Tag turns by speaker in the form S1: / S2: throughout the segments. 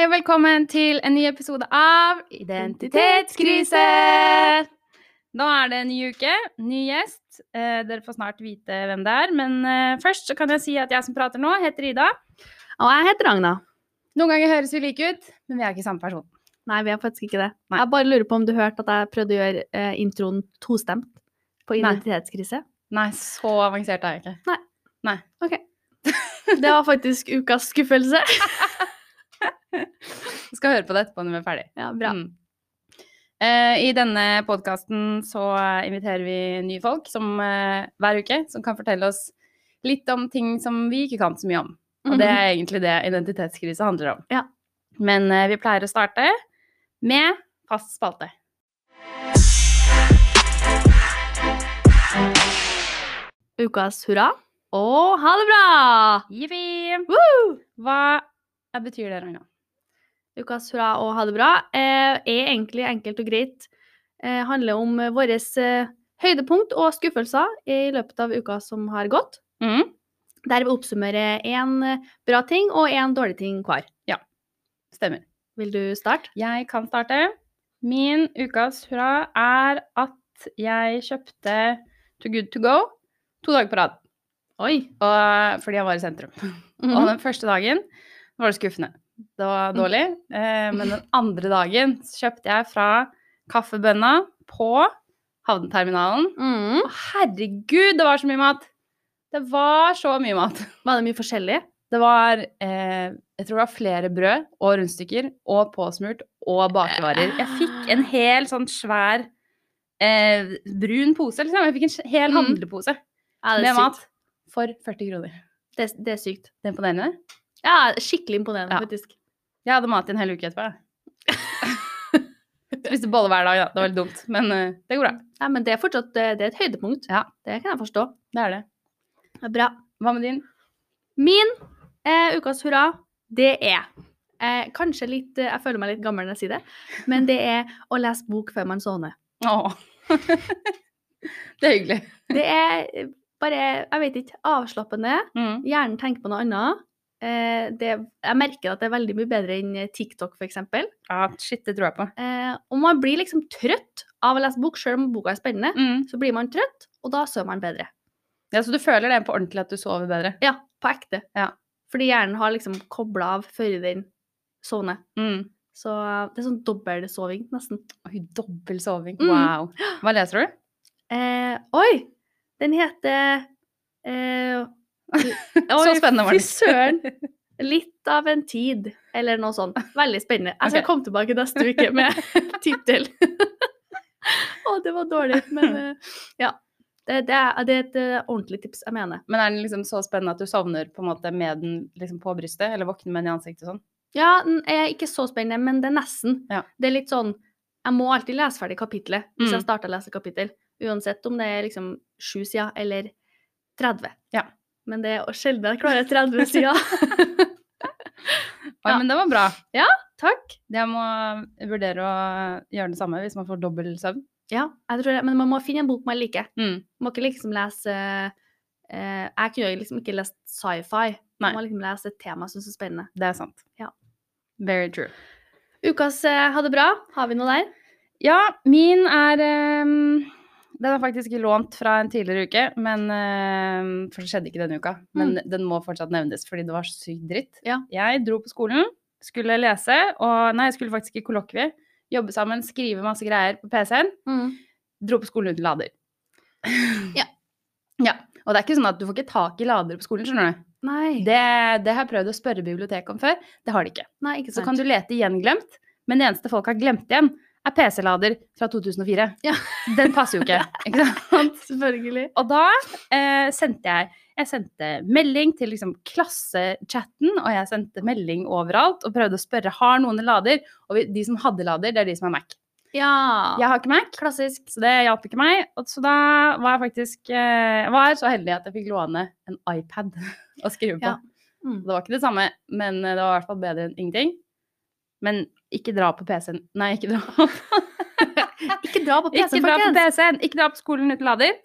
S1: Hei og velkommen til en ny episode av Identitetskrise! Nå er det en ny uke, ny gjest. Eh, dere får snart vite hvem det er. Men eh, først så kan jeg si at jeg som prater nå, heter Ida.
S2: Og jeg heter Ragna.
S1: Noen ganger høres vi like ut, men vi er ikke samme person.
S2: Nei, vi er faktisk ikke det.
S1: Nei.
S2: Jeg bare lurer på om du hørte at jeg prøvde å gjøre eh, introen tostemt på identitetskrise?
S1: Nei, så avansert er jeg ikke.
S2: Ok. Det var faktisk ukas skuffelse.
S1: Vi skal høre på det etterpå når vi er ferdig.
S2: Ja, bra.
S1: Mm. Eh, I denne podkasten så inviterer vi nye folk som, eh, hver uke som kan fortelle oss litt om ting som vi ikke kan så mye om. Og det er egentlig det identitetskrise handler om.
S2: Mhm. Ja.
S1: Men eh, vi pleier å starte med fast spalte.
S2: Ukas hurra og ha det bra!
S1: Jippi!
S2: Woo!
S1: Hva betyr det, Ragna?
S2: Ukas hurra og ha det bra eh, er egentlig enkelt og greit. Eh, handler om våre eh, høydepunkt og skuffelser i løpet av uka som har gått.
S1: Mm.
S2: Der vi oppsummerer én bra ting og én dårlig ting hver.
S1: Ja, Stemmer.
S2: Vil du starte?
S1: Jeg kan starte. Min ukas hurra er at jeg kjøpte Too Good To Go to dager på rad.
S2: Oi.
S1: Og, fordi jeg var i sentrum. Og
S2: Mhm.
S1: den første dagen var det skuffende. Det var dårlig. Eh, men den andre dagen kjøpte jeg fra Kaffebønna på havneterminalen.
S2: Mm.
S1: Å, herregud, det var så mye mat! Det var så mye mat.
S2: Var det mye forskjellig?
S1: Det var eh, Jeg tror det var flere brød og rundstykker og påsmurt og bakevarer. Jeg fikk en hel sånn svær eh, brun pose, liksom. Jeg fikk en hel
S2: handlepose
S1: handlepose
S2: Ja,
S1: med
S2: sykt.
S1: mat for 40 kroner.
S2: Det, det er sykt.
S1: Det er imponerende.
S2: Ja, skikkelig imponerende,
S1: Ja.
S2: faktisk.
S1: Jeg hadde mat i en hel uke etterpå. jeg. Spiste bolle hver dag, da. Det var litt dumt, men uh, det går bra.
S2: Ja, men det er fortsatt det er et høydepunkt.
S1: Ja.
S2: Det kan jeg forstå.
S1: Det er det.
S2: Det er bra.
S1: Hva med din?
S2: Min eh, ukas hurra, det er eh, Kanskje litt eh, Jeg føler meg litt gammel når jeg sier det, men det er å lese bok før man sovner.
S1: Åh. det er hyggelig.
S2: Det er eh, bare, jeg vet ikke, avslappende.
S1: Mm.
S2: Hjernen tenker på noe annet. Eh, det, jeg merker at det er veldig mye bedre enn TikTok, f.eks.
S1: Ja, shit, det tror jeg på.
S2: Eh, og man blir liksom trøtt av å lese bok, selv om boka er spennende.
S1: Mm.
S2: Så blir man trøtt, og da sover man bedre.
S1: Ja, Så du føler det på ordentlig at du sover bedre?
S2: Ja, på ekte.
S1: Ja.
S2: Fordi hjernen har liksom kobla av før den sovner.
S1: Mm.
S2: Så det er sånn dobbeltsoving, nesten.
S1: Oi, dobbel soving.
S2: Mm.
S1: Wow. Hva leser du?
S2: Eh, oi! Den heter eh,
S1: Så spennende var
S2: Fy
S1: det.
S2: søren! Litt av en tid, eller noe sånt. Veldig spennende. Jeg skal
S1: okay.
S2: komme tilbake neste uke med tittel. Å, det var dårlig, men eh, ja. Det, det, er, det er et eh, ordentlig tips, jeg mener.
S1: Men er den liksom så spennende at du sovner på en måte med den liksom på brystet, eller våkner med den i ansiktet sånn?
S2: Ja, den er ikke så spennende, men det er nesten.
S1: Ja.
S2: Det er litt sånn Jeg må alltid lese ferdig kapittelet hvis
S1: Mm.
S2: jeg starter å lese kapittel. Uansett om det er liksom sju sider eller 30.
S1: Ja.
S2: Men det er sjelden jeg klarer 30 sider. Ja.
S1: men det var bra.
S2: Ja, Takk.
S1: Jeg må vurdere å gjøre det samme hvis man får dobbel søvn.
S2: Ja, jeg tror det. Men man må finne en bok man liker.
S1: Mm.
S2: Man må ikke liksom lese uh, Jeg kunne jo liksom ikke lest sci-fi. Man må liksom lese et tema jeg syns er spennende.
S1: Det er sant.
S2: Ja.
S1: Very true.
S2: Ukas uh, ha det bra. Har vi noe der?
S1: Ja, min er ehm, Den er faktisk lånt fra en tidligere uke, men uh, For det skjedde ikke denne uka. Men den må fortsatt nevnes fordi det var sykt dritt.
S2: Ja.
S1: Jeg dro på skolen, skulle lese, og Nei, jeg skulle faktisk i kollokvie. Jobbe sammen, skrive masse greier på PC-en. Dro på skolen uten lader.
S2: Ja.
S1: Ja. Og det er ikke sånn at du får ikke tak i lader på skolen, skjønner du.
S2: Nei.
S1: Det, det har jeg prøvd å spørre biblioteket om før. Det har de ikke.
S2: Nei, ikke
S1: Så kan du lete gjenglemt, men det eneste folk har glemt igjen, er PC-lader fra 2004.
S2: Ja.
S1: Den passer jo ikke. ikke sant?
S2: Selvfølgelig.
S1: Og da eh, sendte jeg jeg sendte melding til liksom klassechatten, og jeg sendte melding overalt og prøvde å spørre har noen en lader. Og vi, de som hadde lader, det er de som har Mac.
S2: Ja.
S1: Jeg har ikke Mac,
S2: Klassisk.
S1: så det hjalp ikke meg. Og så da var jeg faktisk eh, var så heldig at jeg fikk låne en iPad å skrive på.
S2: Ja. Mm.
S1: Det var ikke det samme, men eh, det var i hvert fall bedre enn ingenting. Men ikke dra på PC-en. Nei, ikke dra
S2: Ikke dra på PC-en,
S1: dra på
S2: folkens.
S1: PC-en! Ikke dra på skolen uten lader.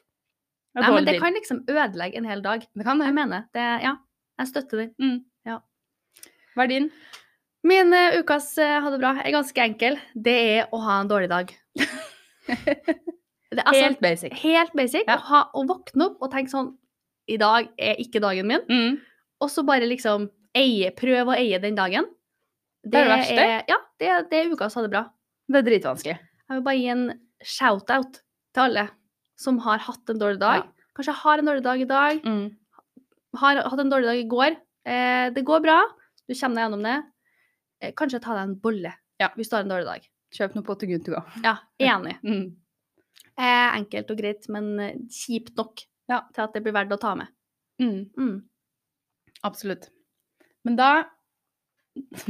S1: Er
S2: Nei, men det kan liksom ødelegge en hel dag.
S1: Det kan det.
S2: Jeg mene. Det, ja, jeg støtter den.
S1: Mm.
S2: Ja.
S1: Hva er din?
S2: Min uh, ukas uh, ha det bra er ganske enkel. Det er å ha en dårlig dag. Det altså
S1: Helt basic.
S2: helt basic
S1: Ja.
S2: å, ha, å våkne opp og tenke sånn I dag er ikke dagen min.
S1: Mm.
S2: Og så bare liksom eie, prøve å eie den dagen.
S1: Det er det verste.
S2: ja, det, er- det er ukas ha det bra.
S1: Det er dritvanskelig.
S2: Jeg vil bare gi en shout-out til alle som har hatt en dårlig dag.
S1: Ja.
S2: Kanskje har en dårlig dag i dag,
S1: Mm.
S2: har hatt en dårlig dag i går. Eh, det går bra, du kommer deg gjennom det. Eh, kanskje ta deg en bolle
S1: Ja.
S2: hvis du har en dårlig dag.
S1: Kjøp noe på til Go.
S2: Ja, enig.
S1: Mm.
S2: Eh, enkelt og greit, men eh, kjipt nok
S1: Ja.
S2: til at det blir verdt å ta med.
S1: Mm.
S2: Mm.
S1: Absolutt. Men da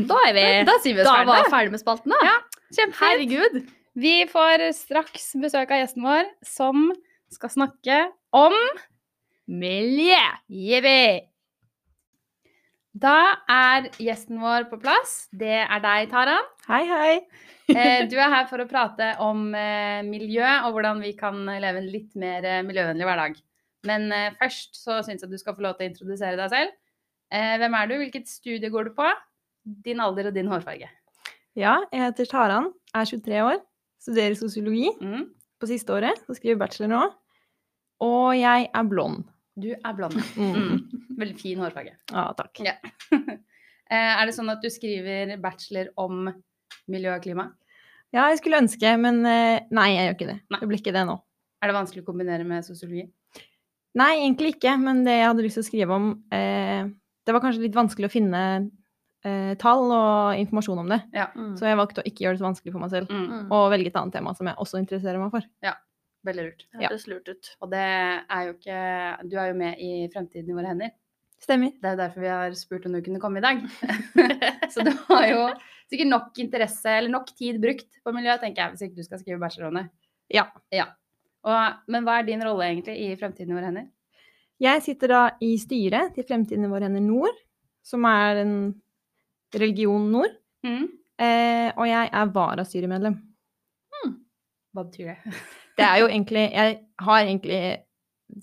S2: Da er vi
S1: Da sier vi oss
S2: Da var vi
S1: ferdig.
S2: ferdig med spalten, da.
S1: Ja, Kjempefint.
S2: Herregud.
S1: Vi får straks besøk av gjesten vår, som skal snakke om miljø. Jippi! Da er gjesten vår på plass. Det er deg, Tara.
S3: Hei, hei.
S1: Eh, Du er her for å prate om eh, miljø og hvordan vi kan leve en litt mer eh, miljøvennlig hverdag. Men først så syns jeg du skal få lov til å introdusere deg selv. Eh, Hvem er du? Hvilket studie går du på? Din alder og din hårfarge.
S3: Ja, jeg heter Taran, er 23 år, studerer sosiologi
S1: Mm.
S3: på siste året, så skriver bachelor nå. Og jeg er blond.
S1: Du er blond.
S3: Mm.
S1: Mm. Veldig fin hårfarge.
S3: Ja, takk.
S1: Ja. Eh, er det sånn at du skriver bachelor om miljø og klima?
S3: Ja, jeg skulle ønske, men eh, nei, jeg gjør ikke det.
S1: Nei.
S3: Det blir ikke det nå.
S1: Er det vanskelig å kombinere med sosiologi?
S3: Nei, egentlig ikke, men det jeg hadde lyst til å skrive om eh, Det var kanskje litt vanskelig å finne eh, tall og informasjon om det,
S1: Ja.
S2: Mm.
S3: så jeg valgte å ikke gjøre det så vanskelig for meg selv.
S1: Mm.
S2: Mm.
S3: Og velge et annet tema som jeg også interesserer meg for. Ja.
S1: Veldig lurt.
S2: Det hørtes lurt ut.
S1: Og det er jo ikke Du er jo med i Fremtiden i våre hender.
S3: Stemmer.
S1: Det er jo derfor vi har spurt om du kunne komme i dag. Så du har jo sikkert nok interesse, eller nok tid brukt på miljøet, tenker jeg, hvis ikke du skal skrive bachelor.
S3: Ja.
S1: ja. Og, men hva er din rolle egentlig i Fremtiden i våre hender?
S3: Jeg sitter da i styret til Fremtiden i våre hender Nord, som er en religion nord.
S1: Mm.
S3: Eh, og jeg er varastyremedlem.
S1: Hva betyr det?
S3: Det er jo egentlig Jeg har egentlig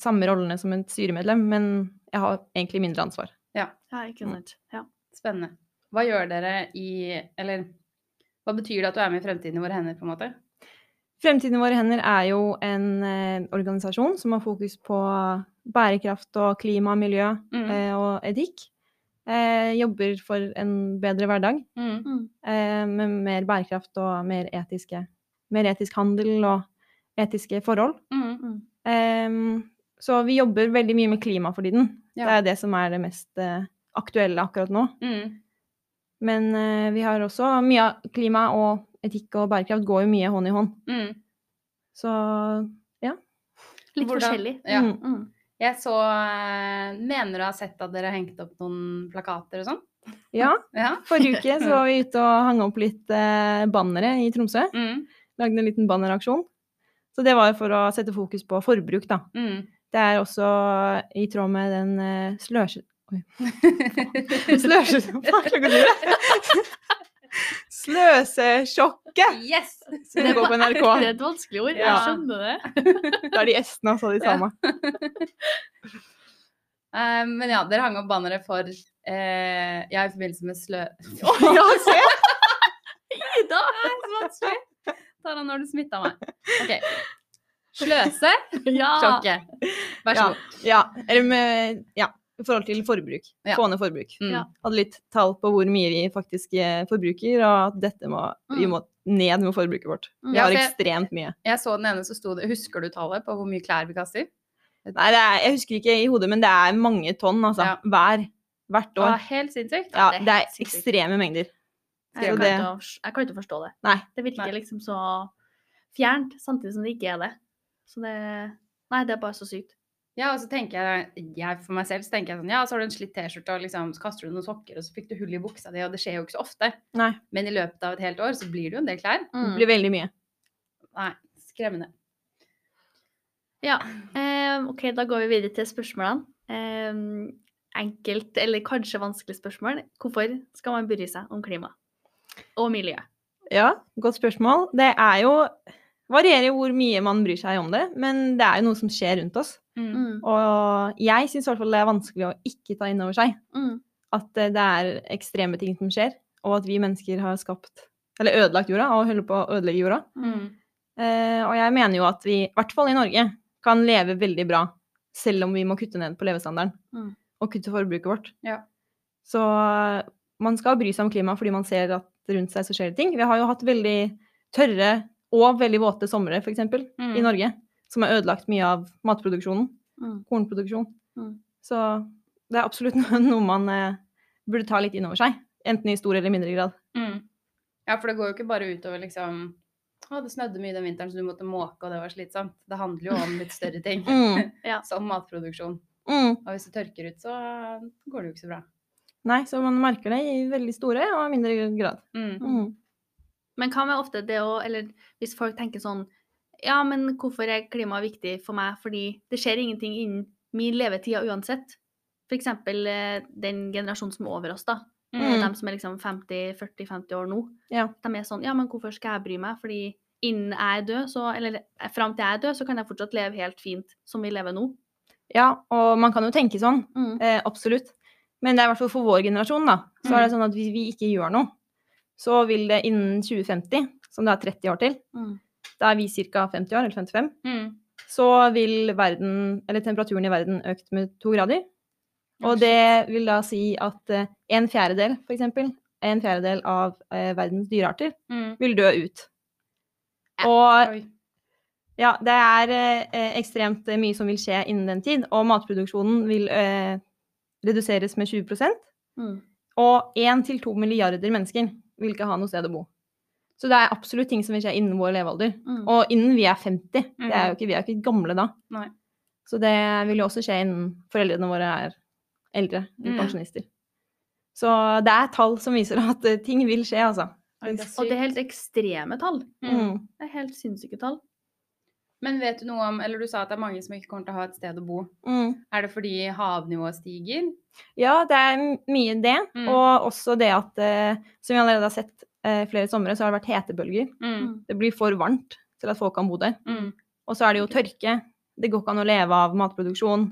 S3: samme rollene som et styremedlem, men jeg har egentlig mindre ansvar.
S2: Ja, ikke sant. Ja.
S1: Spennende. Hva gjør dere i Eller hva betyr det at du er med i Fremtiden i våre hender, på en måte?
S3: Fremtiden i våre hender er jo en eh, organisasjon som har fokus på bærekraft og klima, miljø
S1: Mm.
S3: eh, og etikk. Eh, jobber for en bedre hverdag
S1: Mm.
S2: Mm.
S3: eh, med mer bærekraft og mer, etiske, mer etisk handel og etiske forhold.
S1: Mm.
S2: Mm.
S3: Ehm, så vi jobber veldig mye med klima for tiden.
S1: Ja.
S3: Det er det som er det mest eh, aktuelle akkurat nå.
S1: Mm.
S3: Men eh, vi har også mye av klima og etikk og bærekraft går jo mye hånd i hånd.
S1: Mm.
S3: Så
S2: Litt
S1: Hvordan-
S2: forskjellig.
S1: Ja. Jeg så eh, Mener du har sett at dere har hengt opp noen plakater og sånn?
S3: ja.
S1: Ja.
S3: Forrige uke så var vi ute og hang opp litt eh, bannere i Tromsø.
S1: Mm.
S3: Lagde en liten banneraksjon. Så det var for å sette fokus på forbruk, da.
S1: Mm.
S3: Det er også i tråd med den uh, sløse... Oi. Sløse... Det? Sløsesjokket!
S1: yes!
S3: Som går på NRK.
S2: Det er et vanskelig ord. Jeg skjønner det.
S3: Da er de s-ene også de
S1: Ja.
S3: samme.
S1: Eh, men ja, dere hang opp bannere for eh, Ja, i forbindelse med slø...
S3: Ja, se!
S2: Ida!
S1: Det er så vanskelig! Tara, nå har du smitta meg. OK. Sløse,
S2: Ja.
S1: sjokket. Vær så
S3: Ja,
S1: god.
S3: ja. Eller med Ja, i forhold til forbruk.
S1: Ja.
S3: Få ned forbruk.
S1: Mm.
S3: Hadde litt tall på hvor mye vi faktisk eh, forbruker, og at dette må, vi
S2: Mm.
S3: må ned med forbruket vårt.
S2: Mm.
S3: Vi
S1: Ja,
S3: har ekstremt mye.
S1: Jeg så den ene som sto det Husker du tallet på hvor mye klær vi kaster?
S3: Nei, det er, jeg husker ikke i hodet, men det er mange tonn, altså.
S1: Ja.
S3: Hver. Hvert
S1: Ja,
S3: år.
S1: helt sinnssykt.
S3: Ja,
S2: det er
S3: det er ekstreme mengder.
S2: Jeg kan,
S3: det-
S2: ikke, å- jeg kan ikke forstå det.
S3: Nei.
S2: Det virker
S1: Nei.
S2: liksom så fjernt, samtidig som det ikke er det. Så det Nei, det er bare så sykt.
S1: Ja, og så tenker jeg, jeg for meg selv, så tenker jeg sånn, ja, så har du en slitt T-skjorte, og liksom, så kaster du noen sokker, og så fikk du hull i buksa di, og det skjer jo ikke så ofte.
S3: Nei.
S1: Men i løpet av et helt år så blir det jo en del klær.
S3: Det
S2: Mm.
S3: blir veldig mye.
S1: Nei, skremmende.
S2: Ja. Eh, OK, da går vi videre til spørsmålene. Eh, enkelt, eller kanskje vanskelig spørsmål. Hvorfor skal man bry seg om klima og miljø?
S3: Ja, godt spørsmål. Det er jo Varierer hvor mye man bryr seg om det, men det er jo noe som skjer rundt oss.
S1: Mm.
S2: Mm.
S3: Og jeg syns i hvert fall det er vanskelig å ikke ta inn over seg
S2: Mm.
S3: at eh, det er ekstreme ting som skjer. og at vi mennesker har skapt Eller ødelagt jorda og holder på å ødelegge jorda.
S1: Mm.
S3: Eh, og jeg mener jo at vi, i hvert fall i Norge, kan leve veldig bra selv om vi må kutte ned på levestandarden
S2: Mm.
S3: og kutte forbruket vårt.
S1: Ja.
S3: Så eh, man skal bry seg om klimaet fordi man ser at rundt seg så skjer det ting. Vi har jo hatt veldig tørre og veldig våte somre, f.eks.,
S1: Mm.
S3: i Norge, som har ødelagt mye av matproduksjonen,
S2: Mm.
S3: kornproduksjon.
S2: Mm.
S3: Så det er absolutt noe, man eh, burde ta litt inn over seg, enten i stor eller mindre grad.
S1: Mm. Ja, for det går jo ikke bare utover liksom Å, det snødde mye den vinteren, så du måtte måke, og det var slitsomt. Det handler jo om litt større ting,
S3: Mm.
S2: Ja.
S1: som matproduksjon.
S3: Mm.
S1: Og hvis det tørker ut, så går det jo ikke så bra.
S3: Nei, så man merker det i veldig store og mindre grad.
S1: Mm.
S3: Mm.
S2: Men hva med ofte det å Eller hvis folk tenker sånn Ja, men hvorfor er klima viktig for meg? Fordi det skjer ingenting innen min levetid uansett. Eksempel eh, den generasjonen som er over oss, da.
S1: Mm.
S2: De som er liksom 50-40-50 år nå.
S3: Ja.
S2: De er sånn Ja, men hvorfor skal jeg bry meg? Fordi innen jeg er død, så Eller eh, fram til jeg er død, så kan jeg fortsatt leve helt fint som vi lever nå.
S3: Ja, og man kan jo tenke sånn,
S2: Mm.
S3: eh, absolutt. Men det er i hvert fall for vår generasjon, da. Så er det sånn at hvis vi ikke gjør noe, så vil det innen 2050, som det er 30 år til,
S2: Mm.
S3: Da er vi ca. 50 år, eller 55,
S1: Mm.
S3: så vil verden, eller temperaturen i verden økt med to grader. Og det vil da si at eh, en fjerdedel, for eksempel, en fjerdedel av eh, verdens dyrearter
S1: Mm.
S3: vil dø ut. Og ja, det er eh, ekstremt mye som vil skje innen den tid, og matproduksjonen vil eh, reduseres med 20%
S2: Mm.
S3: og 1-2 milliarder mennesker vil ikke ha noe sted å bo. Så det er absolutt ting som vil skje innen vår levealder.
S2: Mm.
S3: Og innen vi er 50. Det er jo ikke, vi er jo ikke gamle da.
S1: Nei.
S3: Så det vil jo også skje innen foreldrene våre er eldre,
S1: Mm.
S3: pensjonister. Så det er tall som viser at eh, ting vil skje, altså.
S1: Det
S2: Og det er helt ekstreme tall.
S1: Mm.
S3: Mm.
S2: Det er helt sinnssyke tall.
S1: Men vet du noe om Eller du sa at det er mange som ikke kommer til å ha et sted å bo.
S3: Mm.
S1: Er det fordi havnivået stiger?
S3: Ja, det er mye det.
S1: Mm.
S3: Og også det at, eh, som vi allerede har sett eh, flere somre, så har det vært hetebølger.
S1: Mm.
S3: Det blir for varmt til at folk kan bo der.
S1: Mm.
S3: Og så er det jo tørke. Det går ikke an å leve av matproduksjon.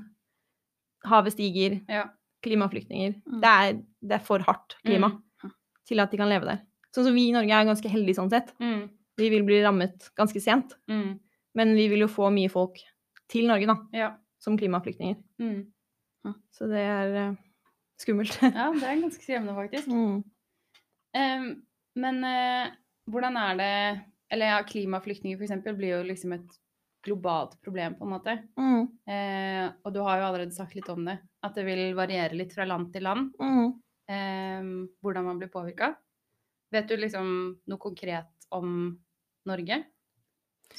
S3: Havet stiger.
S1: Ja.
S3: Klimaflyktninger.
S2: Mm.
S3: Det, er, det er for hardt klima
S1: Mm.
S3: til at de kan leve der. Sånn som vi i Norge er ganske heldige sånn sett.
S1: Mm.
S3: Vi vil bli rammet ganske sent.
S1: Mm.
S3: Men vi vil jo få mye folk til Norge, da,
S1: Ja.
S3: som klimaflyktninger.
S1: Mm.
S3: Så det er eh, skummelt.
S1: ja, det er ganske skremmende, faktisk.
S3: mm.
S1: Em, men eh, hvordan er det Eller ja, klimaflyktninger eksempel blir jo liksom et globalt problem, på en måte.
S3: Mm.
S1: Eh, og du har jo allerede sagt litt om det. At det vil variere litt fra land til land.
S3: Mm.
S1: Eh, hvordan man blir påvirka. Vet du liksom noe konkret om Norge?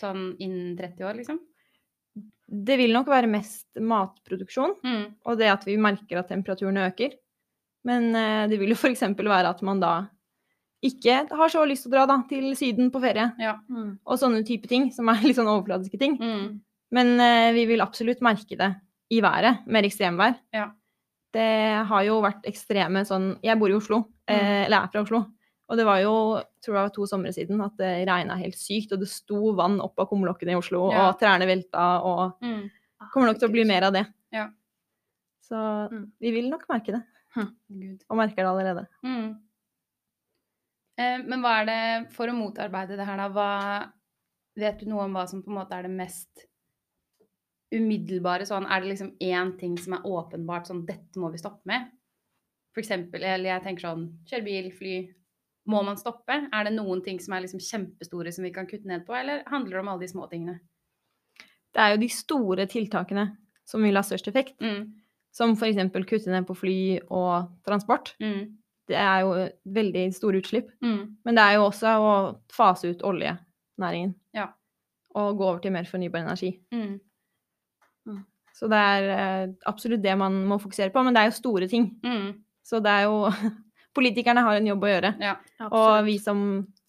S1: Sånn innen 30 år, liksom?
S3: Det vil nok være mest matproduksjon,
S1: Mm.
S3: og det at vi merker at temperaturen øker. Men eh, det vil jo f.eks. være at man da ikke har så lyst til å dra da, til Syden på ferie,
S1: Ja.
S2: Mm.
S3: og sånne type ting, som er litt sånn overfladiske ting.
S1: Mm.
S3: Men eh, vi vil absolutt merke det i været, mer ekstremvær.
S1: Ja.
S3: Det har jo vært ekstreme sånn Jeg bor i Oslo, eh, eller er fra Oslo. Og det var jo, tror jeg to somre siden, at det regna helt sykt, og det sto vann opp av kumlokkene i Oslo,
S1: Ja.
S3: og trærne velta, og
S1: Mm.
S3: kommer nok til å bli mer av det.
S1: Ja.
S3: Så
S2: Mm.
S3: vi vil nok merke det,
S1: Hm.
S3: og merker det allerede.
S1: Mm. Eh, men hva er det for å motarbeide det her, da? Hva, vet du noe om hva som på en måte er det mest umiddelbare? Sånn, er det liksom én ting som er åpenbart sånn Dette må vi stoppe med? For eksempel, eller jeg tenker sånn Kjøre bil, fly. Må man stoppe? Er det noen ting som er liksom kjempestore som vi kan kutte ned på, eller handler det om alle de små tingene?
S3: Det er jo de store tiltakene som vil ha størst effekt,
S1: Mm.
S3: som f.eks. kutte ned på fly og transport.
S1: Mm.
S3: Det er jo veldig store utslipp.
S1: Mm.
S3: Men det er jo også å fase ut oljenæringen.
S1: Ja.
S3: Og gå over til mer fornybar energi.
S1: Mm.
S3: Så det er eh, absolutt det man må fokusere på, men det er jo store ting.
S1: Mm.
S3: Så det er jo Politikerne har en jobb å gjøre.
S1: Ja.
S3: Og vi som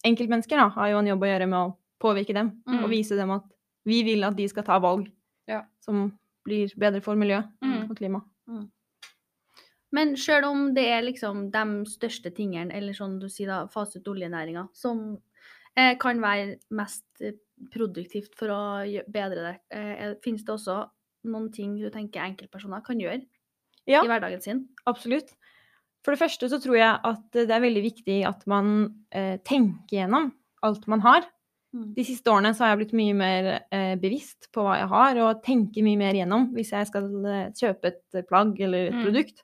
S3: enkeltmennesker da, har jo en jobb å gjøre med å påvirke dem.
S1: Mm.
S3: Og vise dem at vi vil at de skal ta valg
S1: Ja.
S3: som blir bedre for miljø
S1: Mm.
S3: og klima.
S2: Men sjøl om det er liksom de største tingene, eller sånn du sier da, fase ut oljenæringa, som eh, kan være mest eh, produktivt for å bedre det, eh, finnes det også noen ting du tenker enkeltpersoner kan gjøre
S3: Ja.
S2: i hverdagen sin?
S3: Absolutt. For det første så tror jeg at det er veldig viktig at man eh, tenker gjennom alt man har.
S2: Mm.
S3: De siste årene så har jeg blitt mye mer eh, bevisst på hva jeg har, og tenker mye mer gjennom hvis jeg skal eh, kjøpe et plagg eller et
S1: Mm.
S3: produkt.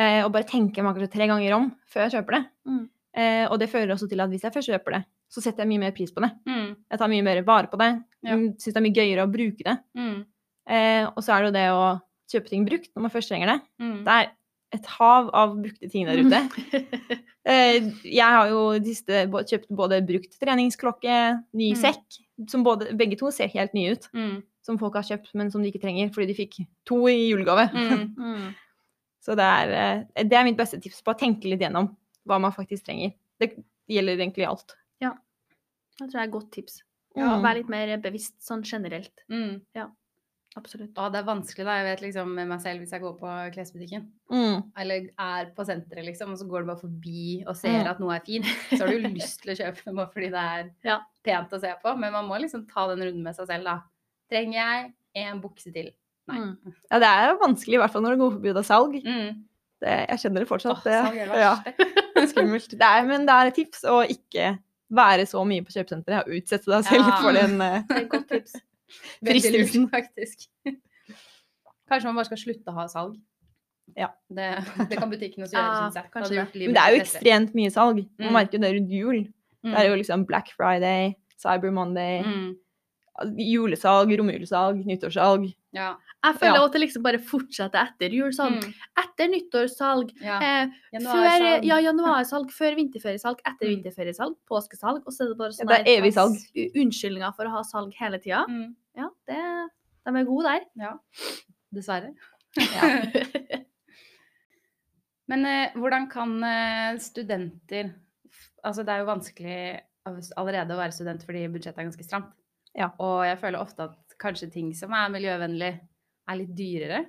S3: Eh, og bare tenker meg kanskje tre ganger om før jeg kjøper det.
S2: Mm.
S3: Eh, og det fører også til at hvis jeg først kjøper det, så setter jeg mye mer pris på det.
S1: Mm.
S3: Jeg tar mye mer vare på det.
S1: Ja.
S3: Mm, Syns det er mye gøyere å bruke det.
S1: Mm.
S3: Eh, og så er det jo det å kjøpe ting brukt når man først trenger det.
S1: Mm.
S3: Det er et hav av brukte ting der ute. Eh, jeg har jo disse, kjøpt både brukt treningsklokke, ny
S1: Mm.
S3: sekk, som både, begge to ser helt nye ut,
S1: Mm.
S3: som folk har kjøpt, men som de ikke trenger fordi de fikk to i julegave.
S1: Mm.
S2: Mm.
S3: Så det er, eh, det er mitt beste tips på å tenke litt gjennom hva man faktisk trenger. Det gjelder egentlig alt. Ja.
S2: Det tror jeg er et godt tips.
S3: Ja.
S2: Vær litt mer bevisst sånn generelt.
S1: Mm.
S2: Absolutt.
S1: Og det er vanskelig, da. Jeg vet liksom med meg selv hvis jeg går på klesbutikken.
S3: Mm.
S1: Eller er på senteret, liksom, og så går du bare forbi og ser
S3: Mm.
S1: at noe er fint. Så har du lyst til å kjøpe det bare fordi det er
S2: Ja.
S1: pent å se på. Men man må liksom ta den runden med seg selv, da. Trenger jeg en bukse til?
S2: Mm.
S3: Ja, det er vanskelig, i hvert fall når det går forbi er salg.
S1: Mm.
S3: Det, jeg kjenner det fortsatt.
S1: Åh, salg er det
S3: ja, skummelt. Det er, men det er et tips å ikke være så mye på kjøpesenteret og utsette deg selv
S1: Ja.
S3: for den
S2: godt tips.
S3: Fristelsen.
S1: faktisk. Kanskje man bare skal slutte å ha salg.
S3: Ja.
S1: Det, det kan butikken også gjøre,
S2: Ja,
S1: syns jeg.
S2: kanskje det.
S3: Men det er jo ekstremt mye salg. Man
S1: Mm.
S3: merker jo det rundt jul. Det er jo liksom Black Friday, Cyber Monday,
S1: mm.
S3: julesalg, romjulesalg, nyttårssalg.
S1: Ja.
S2: Jeg føler
S3: Ja.
S2: at det liksom bare fortsetter etter julesalg.
S1: Mm.
S2: Etter nyttårssalg.
S1: ja.
S2: Eh, før
S1: Januarsalg.
S2: ja, januarsalg, før vinterferiesalg, etter
S1: Mm.
S2: vinterferiesalg, påskesalg. Og så er det bare
S3: Ja,
S2: sånn
S3: det er evig salg.
S2: unnskyldninger for å ha salg hele tida.
S1: Mm.
S2: Ja, det, de er gode der.
S1: Ja. Dessverre.
S3: Ja.
S1: Men eh, hvordan kan eh, studenter Altså, det er jo vanskelig allerede å være student fordi budsjettet er ganske stramt.
S3: Ja.
S1: Og jeg føler ofte at kanskje ting som er miljøvennlig, er litt dyrere.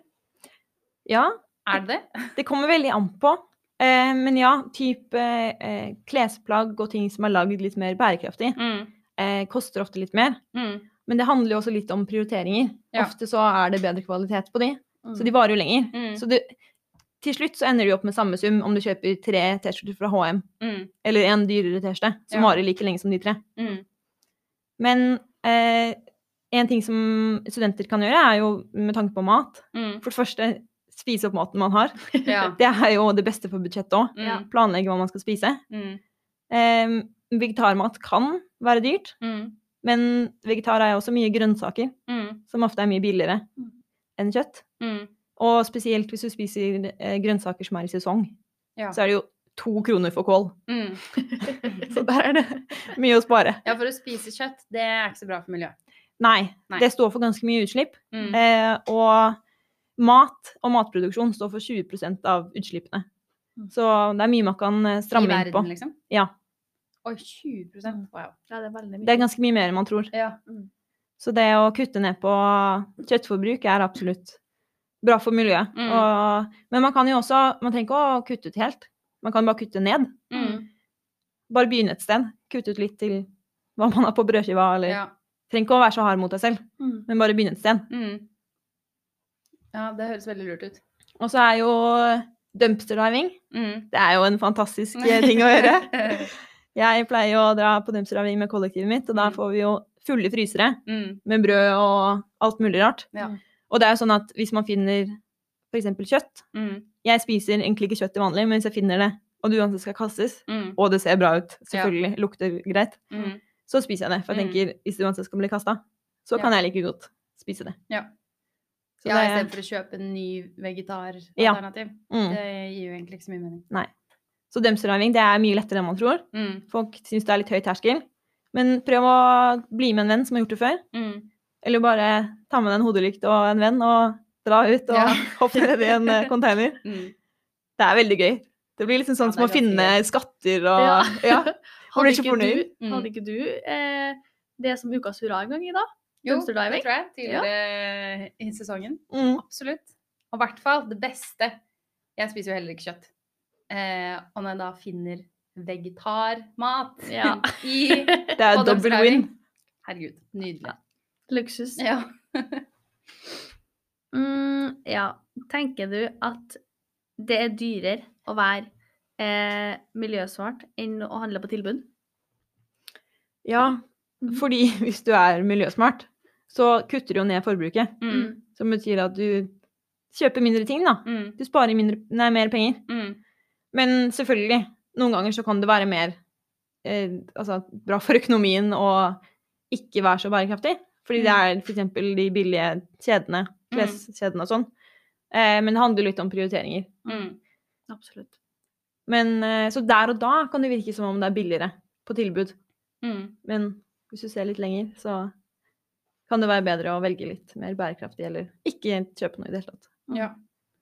S3: Ja,
S1: Er det det?
S3: det kommer veldig an på. Eh, men ja, type eh, klesplagg og ting som er lagd litt mer bærekraftig,
S1: Mm.
S3: eh, koster ofte litt mer.
S1: Mm.
S3: Men det handler jo også litt om prioriteringer.
S1: Ja.
S3: Ofte så er det bedre kvalitet på de,
S2: Mm.
S3: så de varer jo lenger.
S1: Mm.
S3: Så du, til slutt så ender du opp med samme sum om du kjøper tre T-skjorter fra H&M
S1: Mm.
S3: eller en dyrere T-skjorte som
S1: Ja.
S3: varer like lenge som de tre.
S1: Mm.
S3: Men eh, en ting som studenter kan gjøre, er jo med tanke på mat.
S1: Mm.
S3: For det første, spise opp maten man har.
S1: Ja.
S3: Det er jo det beste for budsjettet òg.
S1: Mm.
S3: Planlegge hva man skal spise.
S1: Mm.
S3: Eh, vegetarmat kan være dyrt,
S1: Mm.
S3: men vegetar er jo også mye grønnsaker,
S1: Mm.
S3: som ofte er mye billigere enn kjøtt.
S1: Mm.
S3: Og spesielt hvis du spiser eh, grønnsaker som er i sesong,
S1: Ja.
S3: så er det jo to kroner for kål.
S1: Mm.
S3: Så der er det mye å spare.
S1: Ja, for å spise kjøtt, det er ikke så bra for miljøet.
S3: Nei,
S1: Nei.
S3: det står for ganske mye utslipp.
S1: Mm.
S3: Eh, og mat og matproduksjon står for 20% av utslippene.
S2: Mm.
S3: Så det er mye man kan eh,
S1: inn
S3: stramme inn
S1: verden,
S3: på.
S1: liksom?
S3: Ja.
S1: Oi, 20% Wow.
S2: Ja, det er mye.
S3: Det er ganske mye mer enn man tror.
S1: Ja.
S3: Så det å kutte ned på kjøttforbruk er absolutt bra for miljøet.
S1: Mm.
S3: Og, men man kan jo også Man trenger ikke å kutte ut helt. Man kan bare kutte ned.
S1: Mm.
S3: Bare begynne et sted. Kutte ut litt til hva man har på brødskiva, eller
S1: Ja.
S3: Trenger ikke å være så hard mot deg selv,
S2: Mm.
S3: men bare begynne et sted.
S1: Mm. ja, det høres veldig lurt ut.
S3: Og så er jo dumpster diving
S1: Mm.
S3: Det er jo en fantastisk ting å gjøre. Jeg pleier jo å dra på dumpster diving med kollektivet mitt, og da
S1: Mm.
S3: får vi jo fulle frysere
S1: mm.
S3: med brød og alt mulig rart.
S1: Ja.
S3: Og det er jo sånn at hvis man finner f.eks. kjøtt
S1: Mm.
S3: Jeg spiser egentlig ikke kjøtt til vanlig, men hvis jeg finner det, og det uansett skal kastes, og det ser bra ut, selvfølgelig, lukter greit. Så spiser jeg det. For jeg
S1: Mm.
S3: tenker hvis det uansett skal bli kasta, så
S1: Ja.
S3: kan jeg like godt spise det.
S1: Ja.
S3: Så
S1: Ja, istedenfor å kjøpe en ny
S3: Ja.
S1: vegetaralternativ.
S3: mm.
S1: Det gir jo egentlig ikke så mye mening.
S3: Så dumpsterdiving det er mye lettere enn man tror.
S1: Mm.
S3: Folk syns det er litt høy terskel. Men prøv å bli med en venn som har gjort det før.
S1: Mm.
S3: Eller bare ta med deg en hodelykt og en venn og dra ut og
S1: Ja.
S3: hoppe ned i en eh, container.
S1: Mm.
S3: Det er veldig gøy. Det blir liksom sånn
S1: Ja,
S3: som å finne
S1: gøy.
S3: skatter og
S2: Ja.
S3: ja.
S2: Hadde ikke,
S3: fornøyd.
S2: du,
S1: Mm.
S2: hadde ikke du eh, det som ukas hurra en gang i dag?
S1: Jo, det tror jeg. Tidligere i sesongen.
S3: Mm.
S1: Absolutt. Og i hvert fall det beste Jeg spiser jo heller ikke kjøtt. Eh, og når jeg da finner vegetarmat
S2: Ja.
S1: i
S3: Det er dobbel win.
S1: Herregud. Nydelig.
S2: Luksus.
S1: Ja.
S2: Mm, ja. Tenker du at det er dyrere å være eh, miljøsmart enn å handle på tilbud?
S3: Ja,
S2: Mhm.
S3: fordi hvis du er miljøsmart, så kutter du jo ned forbruket.
S1: Mm.
S3: Som betyr at du kjøper mindre ting, da.
S1: Mm.
S3: Du sparer mindre, nei, mer penger.
S1: Mm.
S3: Men selvfølgelig, noen ganger så kan det være mer eh, altså, bra for økonomien å ikke være så bærekraftig. Fordi det er f.eks. de billige kjedene, kleskjedene og sånn. Eh, men det handler litt om prioriteringer.
S1: Mm.
S2: Absolutt.
S3: Men, eh, så der og da kan det virke som om det er billigere på tilbud.
S1: Mm.
S3: Men hvis du ser litt lenger, så kan det være bedre å velge litt mer bærekraftig, eller ikke kjøpe noe i det hele tatt.
S1: Ja.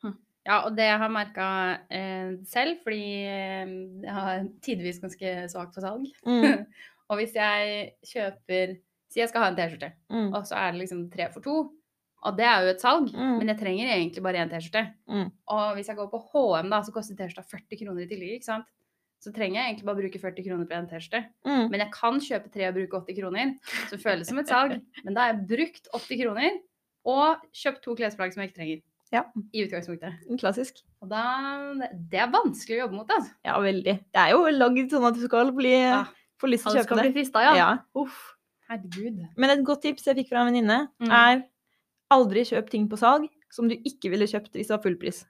S2: Hm.
S1: ja, og det jeg har merka eh, selv, fordi eh, jeg har tidvis ganske svakt for salg.
S3: Mm.
S1: og hvis jeg kjøper Si jeg skal ha en T-skjorte,
S3: Mm.
S1: og så er det liksom tre for to. Og det er jo et salg,
S3: Mm.
S1: men jeg trenger egentlig bare én T-skjorte.
S3: Mm.
S1: Og hvis jeg går på HM, da, så koster T-skjorta 40 kroner i tillegg. ikke sant? Så trenger jeg egentlig bare bruke 40 kroner på en T-skjorte.
S3: Mm.
S1: Men jeg kan kjøpe tre og bruke 80 kroner, så det føles som et salg. Men da har jeg brukt 80 kroner og kjøpt to klesplagg som jeg ikke trenger.
S3: Ja.
S1: I utgangspunktet.
S3: Klassisk.
S1: Og da Det er vanskelig å jobbe mot, altså.
S3: Ja, veldig. Det er jo lagd sånn at du skal bli,
S1: Ja.
S3: få lyst til å kjøpe
S2: bli
S3: det.
S2: frista, ja.
S3: Ja.
S2: Uff.
S1: Herregud.
S3: Men et godt tips jeg fikk fra en venninne,
S1: Mm.
S3: er aldri kjøp ting på salg som du ikke ville kjøpt hvis det var full pris.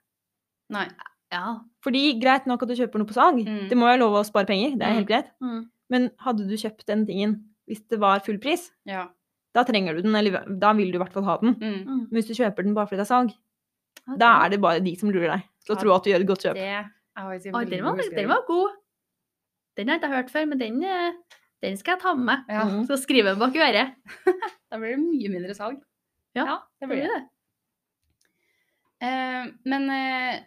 S1: Nei.
S2: Ja.
S3: Fordi greit nok at du kjøper noe på salg,
S1: Mm.
S3: det må jo love å spare penger, det er
S1: Mm.
S3: helt greit.
S2: Mm.
S3: Men hadde du kjøpt den tingen hvis det var full pris,
S1: Ja.
S3: da trenger du den, eller da vil du i hvert fall ha den.
S1: Mm.
S2: Mm.
S3: Men hvis du kjøper den bare fordi det er salg,
S2: okay.
S3: da er det bare de som lurer deg til å tro at du gjør et godt kjøp.
S1: Det er veldig
S2: den var, den var god. Den har jeg ikke hørt før, men den, eh, den skal jeg ta med meg.
S1: Ja.
S2: Så skriver jeg bak øret.
S1: Da blir det mye mindre salg.
S2: Ja,
S1: det blir det. Eh, men eh,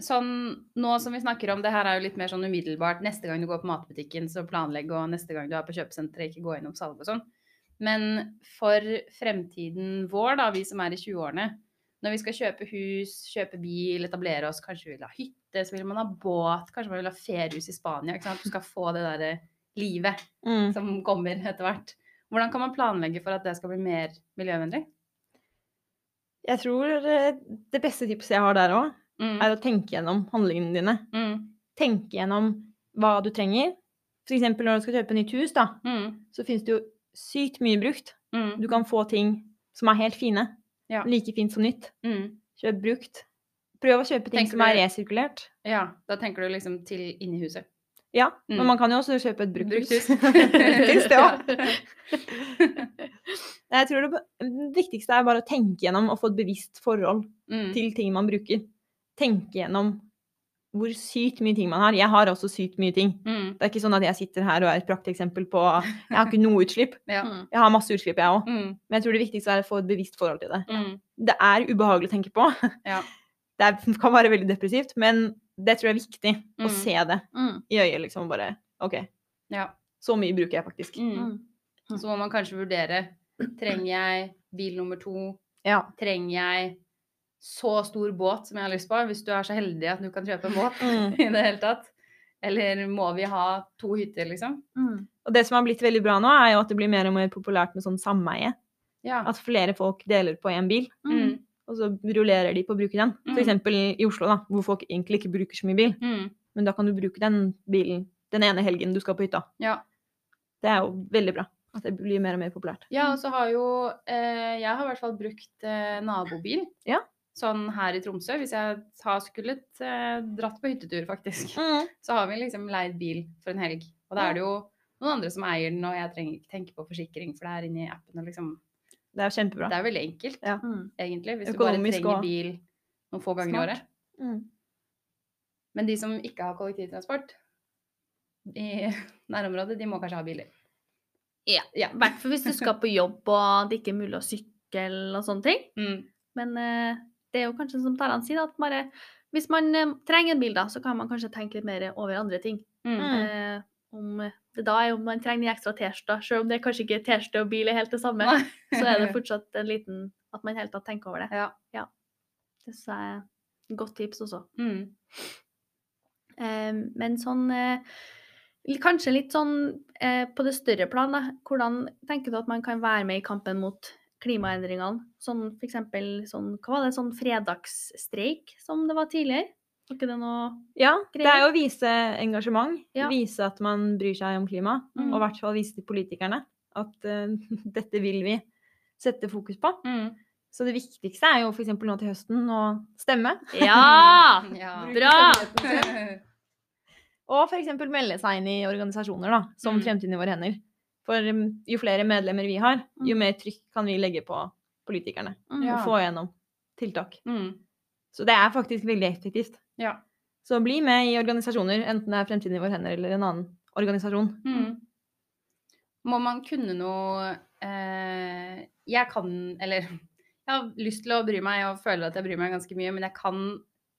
S1: sånn nå som vi snakker om, det her er jo litt mer sånn umiddelbart. Neste gang du går på matbutikken, så planlegg, og neste gang du er på kjøpesenteret, ikke gå innom salg og sånn. Men for fremtiden vår, da, vi som er i 20-årene, når vi skal kjøpe hus, kjøpe bil, etablere oss, kanskje vi vil ha hytte, så vil man ha båt, kanskje man vil ha feriehus i Spania, ikke sant? Du skal få det derre livet
S3: Mm.
S1: som kommer etter hvert. Hvordan kan man planlegge for at det skal bli mer miljøvennlig?
S3: Jeg tror eh, det beste tipset jeg har der òg,
S1: Mm.
S3: er å tenke gjennom handlingene dine.
S1: Mm.
S3: Tenke gjennom hva du trenger. For eksempel når du skal kjøpe nytt hus, da,
S1: Mm.
S3: så finnes det jo sykt mye brukt.
S1: Mm.
S3: Du kan få ting som er helt fine.
S1: Ja.
S3: Like fint som nytt.
S1: Mm.
S3: Kjøp brukt. Prøv å kjøpe ting
S1: Tenker
S3: som er
S1: du-
S3: resirkulert.
S1: Ja, da tenker du liksom til inni huset.
S3: Ja,
S1: Mm.
S3: men man kan jo også kjøpe et brukt hus.
S1: Brukthus.
S3: Finnes det òg. Jeg tror det, det viktigste er bare å tenke gjennom og få et bevisst forhold
S1: Mm.
S3: til ting man bruker. Tenke gjennom hvor sykt mye ting man har. Jeg har også sykt mye ting.
S1: Mm.
S3: Det er ikke sånn at jeg sitter her og er et prakteksempel på Jeg har ikke noe utslipp.
S1: Ja.
S2: Mm.
S3: Jeg har masse utslipp, jeg òg.
S1: Mm.
S3: Men jeg tror det viktigste er å få et bevisst forhold til det.
S1: Mm.
S3: Det er ubehagelig å tenke på.
S1: Ja.
S3: Det er, kan være veldig depressivt, men det tror jeg er viktig å
S1: Mm.
S3: se det
S2: Mm.
S3: i øyet. liksom Bare OK,
S1: ja.
S3: så mye bruker jeg faktisk.
S1: Så må man kanskje vurdere Trenger jeg bil nummer to?
S3: Ja.
S1: Trenger jeg så stor båt som jeg har lyst på? Hvis du er så heldig at du kan kjøpe en båt
S3: Mm.
S1: i det hele tatt. Eller må vi ha to hytter, liksom?
S2: Mm.
S3: Og det som har blitt veldig bra nå, er jo at det blir mer og mer populært med sånn sameie.
S1: Ja.
S3: At flere folk deler på én bil,
S1: Mm.
S3: og så rullerer de på å bruke den.
S1: Mm.
S3: For eksempel i Oslo, da, hvor folk egentlig ikke bruker så mye bil.
S1: Mm.
S3: Men da kan du bruke den bilen den ene helgen du skal på hytta.
S1: Ja.
S3: Det er jo veldig bra. At det blir mer og mer populært.
S1: Ja, og så har jo eh, Jeg har i hvert fall brukt eh, nabobil.
S3: Ja.
S1: Sånn her i Tromsø. Hvis jeg har skullet eh, dratt på hyttetur, faktisk, så har vi liksom leid bil for en helg. Og da er det jo noen andre som eier den, og jeg trenger ikke tenke på forsikring, for det er inni appen. Og liksom,
S3: Det er jo kjempebra.
S1: det er veldig enkelt,
S3: Ja.
S2: Mm.
S1: egentlig, hvis du bare trenger bil noen få ganger i året.
S3: Mm.
S1: Men de som ikke har kollektivtransport i nærområdet, de må kanskje ha biler.
S2: Ja.
S1: Ja.
S2: I hvert fall hvis du skal på jobb og det ikke er mulig å sykle og sånne ting.
S1: Mm.
S2: Men uh, det er jo kanskje som Taran sier, at bare hvis man uh, trenger en bil, da, så kan man kanskje tenke litt mer over andre ting.
S1: Mm.
S2: Eh, om det da er om man trenger en ekstra T-skjorte, selv om det kanskje ikke T-skjorte og bil er helt det samme, så er det fortsatt en liten At man i hele tatt tenker over det.
S1: Ja.
S2: Det synes jeg er et godt tips også.
S1: Mm.
S2: Men sånn Kanskje litt sånn eh, på det større plan, da. Hvordan tenker du at man kan være med i kampen mot klimaendringene? Sånn for eksempel sånn Hva var det, sånn fredagsstreik som det var tidligere? Var ikke det noe
S3: Ja, det er jo å vise engasjement.
S2: Ja.
S3: Vise at man bryr seg om klima.
S2: Mm.
S3: Og i hvert fall vise til politikerne at uh, dette vil vi sette fokus på.
S1: Mm.
S3: Så det viktigste er jo f.eks. nå til høsten å stemme.
S2: Ja!
S1: Ja.
S2: Bra!
S3: Og f.eks. melde seg inn i organisasjoner da, som
S1: Mm.
S3: Fremtiden i våre hender. For um, jo flere medlemmer vi har, jo
S2: Mm.
S3: mer trykk kan vi legge på politikerne.
S2: Mm.
S1: Ja.
S3: Og få gjennom tiltak.
S1: Mm.
S3: Så det er faktisk veldig effektivt.
S1: Ja.
S3: Så bli med i organisasjoner, enten det er Fremtiden i våre hender eller en annen organisasjon.
S1: Mm. Må man kunne noe eh, Jeg kan Eller jeg har lyst til å bry meg og føler at jeg bryr meg ganske mye, men jeg kan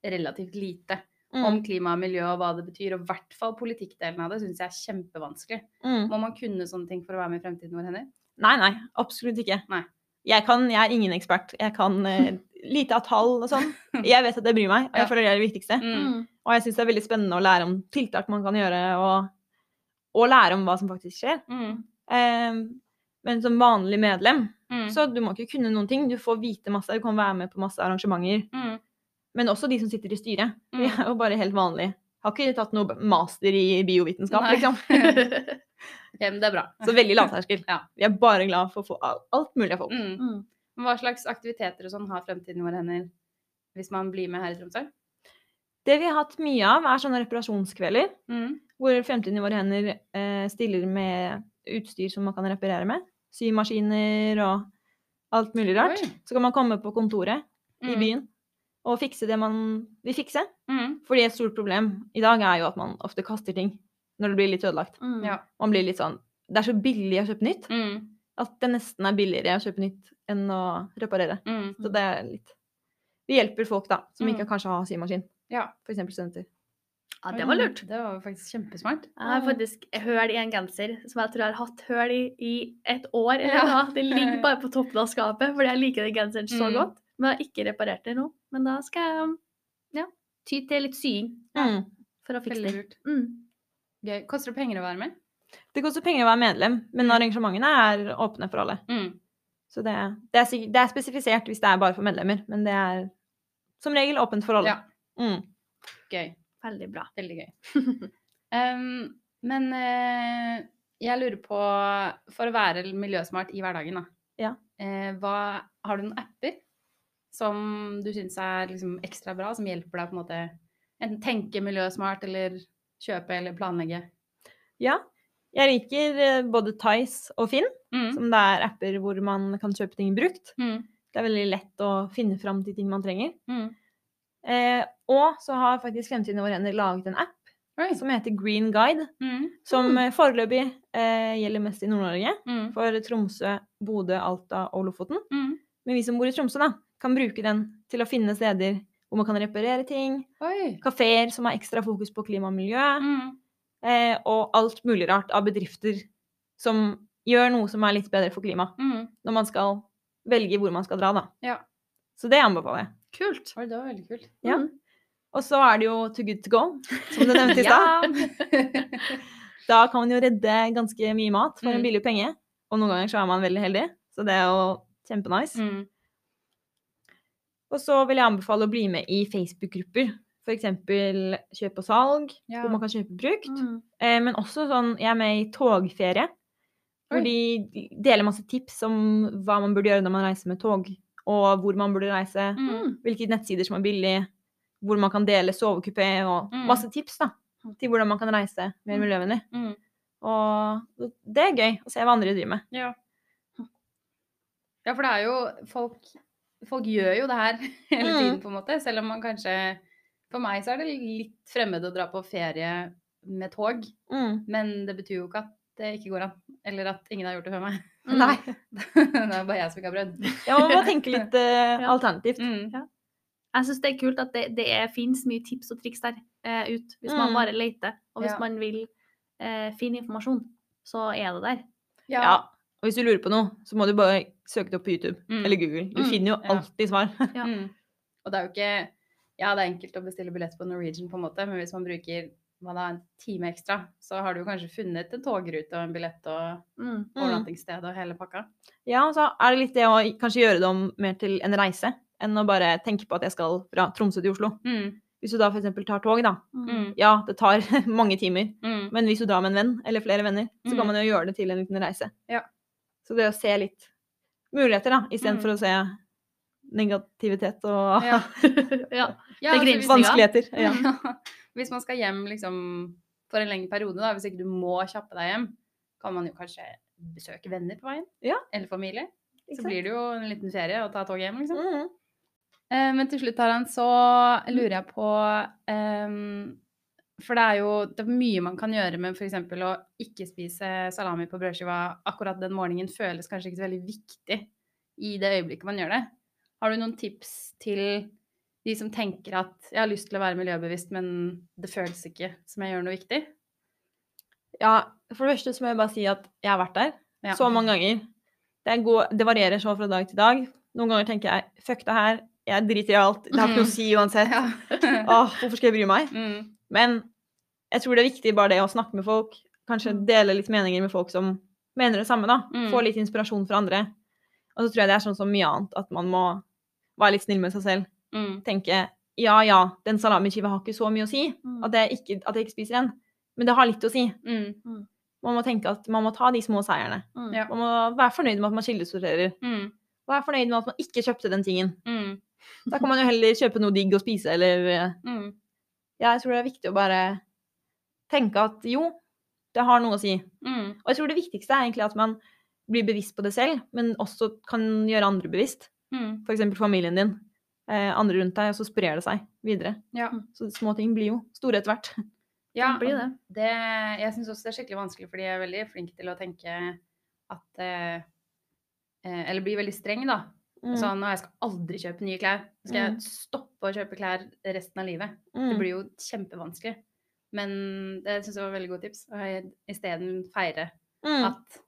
S1: relativt lite
S3: Mm.
S1: om klima og miljø og hva det betyr. Og i hvert fall politikkdelen av det syns jeg er kjempevanskelig.
S3: Mm.
S1: Må man kunne sånne ting for å være med i Fremtiden vår hender?
S3: Nei, nei, absolutt ikke.
S1: Nei.
S3: Jeg, kan, jeg er ingen ekspert. Jeg kan uh, lite av tall og sånn. Jeg vet at det bryr meg, og
S1: Ja.
S3: jeg føler det er det viktigste.
S1: Mm.
S2: Mm.
S3: Og jeg syns det er veldig spennende å lære om tiltak man kan gjøre, og, og lære om hva som faktisk skjer.
S1: Mm.
S3: Eh, men som vanlig medlem,
S1: Mm.
S3: så du må ikke kunne noen ting. Du får vite masse, du kan være med på masse arrangementer. Men også de som sitter i styret. De
S1: Mm.
S3: er jo bare helt vanlige. Har ikke tatt noe master i biovitenskap,
S1: Nei.
S3: liksom.
S1: Ok, men det er bra.
S3: Så veldig lavterskel.
S1: Ja.
S3: Vi er bare glad for å få alt mulig av folk.
S1: Mm.
S2: Mm.
S1: Hva slags aktiviteter og sånn har Fremtiden i våre hender hvis man blir med her i Tromsø?
S3: Det vi har hatt mye av, er sånne reparasjonskvelder.
S1: Mm.
S3: Hvor Fremtiden i våre hender eh, stiller med utstyr som man kan reparere med. Symaskiner og alt mulig rart.
S1: Oi.
S3: Så kan man komme på kontoret i
S1: Mm.
S3: byen og fikse det man vil fikse.
S1: Mm.
S3: Fordi et stort problem i dag er jo at man ofte kaster ting når det blir litt ødelagt.
S2: Mm.
S1: Ja.
S3: Man blir litt sånn Det er så billig å kjøpe nytt
S1: Mm.
S3: at det nesten er billigere å kjøpe nytt enn å reparere.
S1: Mm.
S3: Så det er litt Vi hjelper folk, da, som ikke
S1: Mm.
S3: kanskje har symaskin.
S1: Ja.
S3: For eksempel studenter.
S2: ja, det var lurt.
S1: Det var faktisk kjempesmart.
S2: Jeg har faktisk høl i en genser som jeg tror jeg har hatt høl i i et år eller
S1: Ja.
S2: Det ligger bare på toppen av skapet fordi jeg liker den genseren så
S1: Mm.
S2: godt. Men har ikke reparert det nå. Men da skal jeg ja, ty til litt sying
S3: Mm.
S2: for å fikse det. Mm.
S1: Gøy. Koster det penger å være med?
S3: Det koster penger å være medlem, men
S1: Mm.
S3: arrangementene er åpne for alle.
S1: Mm.
S3: Så det, det, er, det er spesifisert hvis det er bare for medlemmer, men det er som regel åpent for alle.
S1: Ja.
S3: Mm.
S1: Gøy.
S2: Veldig bra.
S1: Veldig gøy. um, men uh, jeg lurer på, for å være miljøsmart i hverdagen, da.
S3: Ja.
S1: uh, hva, har du noen apper som du syns er liksom ekstra bra, som hjelper deg på en måte enten tenke miljøsmart eller kjøpe eller planlegge?
S3: ja. Jeg liker eh, både Tice og Finn,
S1: Mm.
S3: som det er apper hvor man kan kjøpe ting brukt.
S1: Mm.
S3: Det er veldig lett å finne fram til ting man trenger.
S1: Mm.
S3: Eh, og så har faktisk Fremtiden i våre hender laget en app
S1: Oi.
S3: som heter Green Guide,
S1: Mm.
S3: som eh, foreløpig eh, gjelder mest i Nord-Norge.
S1: Mm.
S3: For Tromsø, Bodø, Alta og Lofoten.
S1: Mm.
S3: Men vi som bor i Tromsø, da, kan bruke den til å finne steder hvor man kan reparere ting. Kafeer som har ekstra fokus på klima og miljø.
S1: Mm.
S3: Eh, og alt mulig rart av bedrifter som gjør noe som er litt bedre for klimaet.
S1: Mm.
S3: Når man skal velge hvor man skal dra, da.
S1: Ja.
S3: Så det anbefaler jeg.
S2: Kult.
S1: Oi, det var veldig kult.
S3: Ja.
S2: Mm.
S3: Og så er det jo Too Good To Go, som du nevnte i stad. Da kan man jo redde ganske mye mat for
S1: Mm.
S3: en billig penge. Og noen ganger så er man veldig heldig, så det er jo kjempenice.
S1: Mm.
S3: Og så vil jeg anbefale å bli med i Facebook-grupper. F.eks. kjøp og salg,
S1: Ja.
S3: hvor man kan kjøpe brukt.
S2: Mm.
S3: Eh, men også sånn Jeg er med i togferie. Hvor
S1: Oi.
S3: de deler masse tips om hva man burde gjøre når man reiser med tog. Og hvor man burde reise.
S1: Mm.
S3: Hvilke nettsider som er billige. Hvor man kan dele sovekupé og
S1: Mm.
S3: masse tips da, til hvordan man kan reise mer
S2: Mm.
S3: miljøvennlig.
S1: Mm.
S3: Og det er gøy å se hva andre driver med.
S1: Ja. ja, for det er jo folk Folk gjør jo det her hele
S3: Mm.
S1: tiden, på en måte. Selv om man kanskje For meg så er det litt fremmed å dra på ferie med tog.
S3: Mm.
S1: Men det betyr jo ikke at det ikke går an. Eller at ingen har gjort det før meg.
S2: Mm.
S3: Nei.
S1: det er bare jeg som ikke har prøvd.
S3: Ja, man må tenke litt
S2: uh,
S3: alternativt.
S1: Mm.
S2: Jeg syns det er kult at det, det fins mye tips og triks der uh, ut, hvis man
S3: Mm.
S2: bare leter. Og hvis
S1: Ja.
S2: man vil uh, finne informasjon, så er det der.
S3: Ja. Ja. Og hvis du lurer på noe, så må du bare søke det opp på YouTube
S1: Mm.
S3: eller Google. Du
S2: Mm.
S3: finner jo
S1: Ja.
S3: alltid svar.
S2: Ja.
S1: Mm. Og det er jo ikke Ja, det er enkelt å bestille billett på Norwegian, på en måte, men hvis man bruker hva da, en time ekstra, så har du kanskje funnet en togrute og en billett og
S2: Mm.
S1: overnattingssted og hele pakka.
S3: Ja, og så er det litt det å kanskje gjøre det om mer til en reise, enn å bare tenke på at jeg skal fra Tromsø til Oslo.
S1: Mm.
S3: Hvis du da f.eks. tar tog, da.
S1: Mm.
S3: Ja, det tar mange timer.
S1: Mm.
S3: Men hvis du drar med en venn, eller flere venner, så
S1: Mm.
S3: kan man jo gjøre det til en liten reise.
S1: Ja.
S3: Så det å se litt muligheter, da, istedenfor
S1: Mm.
S3: å se negativitet og
S2: ja.
S1: Ja.
S2: ja.
S1: Altså,
S3: vanskeligheter. Ja.
S1: Hvis man skal hjem liksom for en lengre periode, da, hvis ikke du må kjappe deg hjem, kan man jo kanskje besøke venner på veien.
S3: Ja.
S1: Eller familie. Så blir det jo en liten ferie å ta toget hjem, liksom.
S3: Mm.
S1: Eh, men til slutt, Taran, så lurer jeg på ehm, For det er jo det er mye man kan gjøre med f.eks. å ikke spise salami på brødskiva akkurat den morgenen føles kanskje ikke så veldig viktig i det øyeblikket man gjør det. Har du noen tips til de som tenker at jeg har lyst til å være miljøbevisst, men det føles ikke som jeg gjør noe viktig?
S3: Ja, for det første så må jeg bare si at jeg har vært der
S1: Ja.
S3: så mange ganger. Det, er gå- det varierer så fra dag til dag. Noen ganger tenker jeg fuck det her, jeg driter i alt, det har ikke noe å si uansett.
S1: Ja.
S3: Åh, hvorfor skal jeg bry meg?
S1: Mm.
S3: Men jeg tror det er viktig bare det å snakke med folk, kanskje dele litt meninger med folk som mener det samme, da.
S1: Mm.
S3: Få litt inspirasjon fra andre. Og så tror jeg det er sånn som mye annet, at man må være litt snill med seg selv.
S1: Mm.
S3: Tenke ja, ja, den salamiskiva har ikke så mye å si,
S2: Mm.
S3: at jeg ikke, at jeg ikke spiser den. Men det har litt å si.
S1: Mm.
S3: Man må tenke at man må ta de små seierne.
S2: Mm.
S1: Ja.
S3: Man må være fornøyd med at man kildesorterer.
S1: Mm.
S3: Være fornøyd med at man ikke kjøpte den tingen.
S1: Mm.
S3: Da kan man jo heller kjøpe noe digg å spise, eller eh,
S1: Mm.
S3: Jeg tror det er viktig å bare tenke at jo, det har noe å si.
S1: Mm.
S3: Og jeg tror det viktigste er egentlig at man blir bevisst på det selv, men også kan gjøre andre bevisst.
S1: Mm.
S3: F.eks. familien din. Eh, andre rundt deg, og så sprer det seg videre.
S1: Ja.
S3: Så små ting blir jo store etter hvert.
S1: Ja,
S2: Det det.
S1: det jeg syns også det er skikkelig vanskelig, fordi jeg er veldig flink til å tenke at eh, eh, Eller bli veldig streng, da. Sånn og jeg skal aldri kjøpe nye klær. Skal jeg
S3: Mm.
S1: stoppe å kjøpe klær resten av livet?
S3: Mm.
S1: Det blir jo kjempevanskelig. Men det syns jeg var et veldig godt tips. Å isteden feire
S3: Mm.
S1: at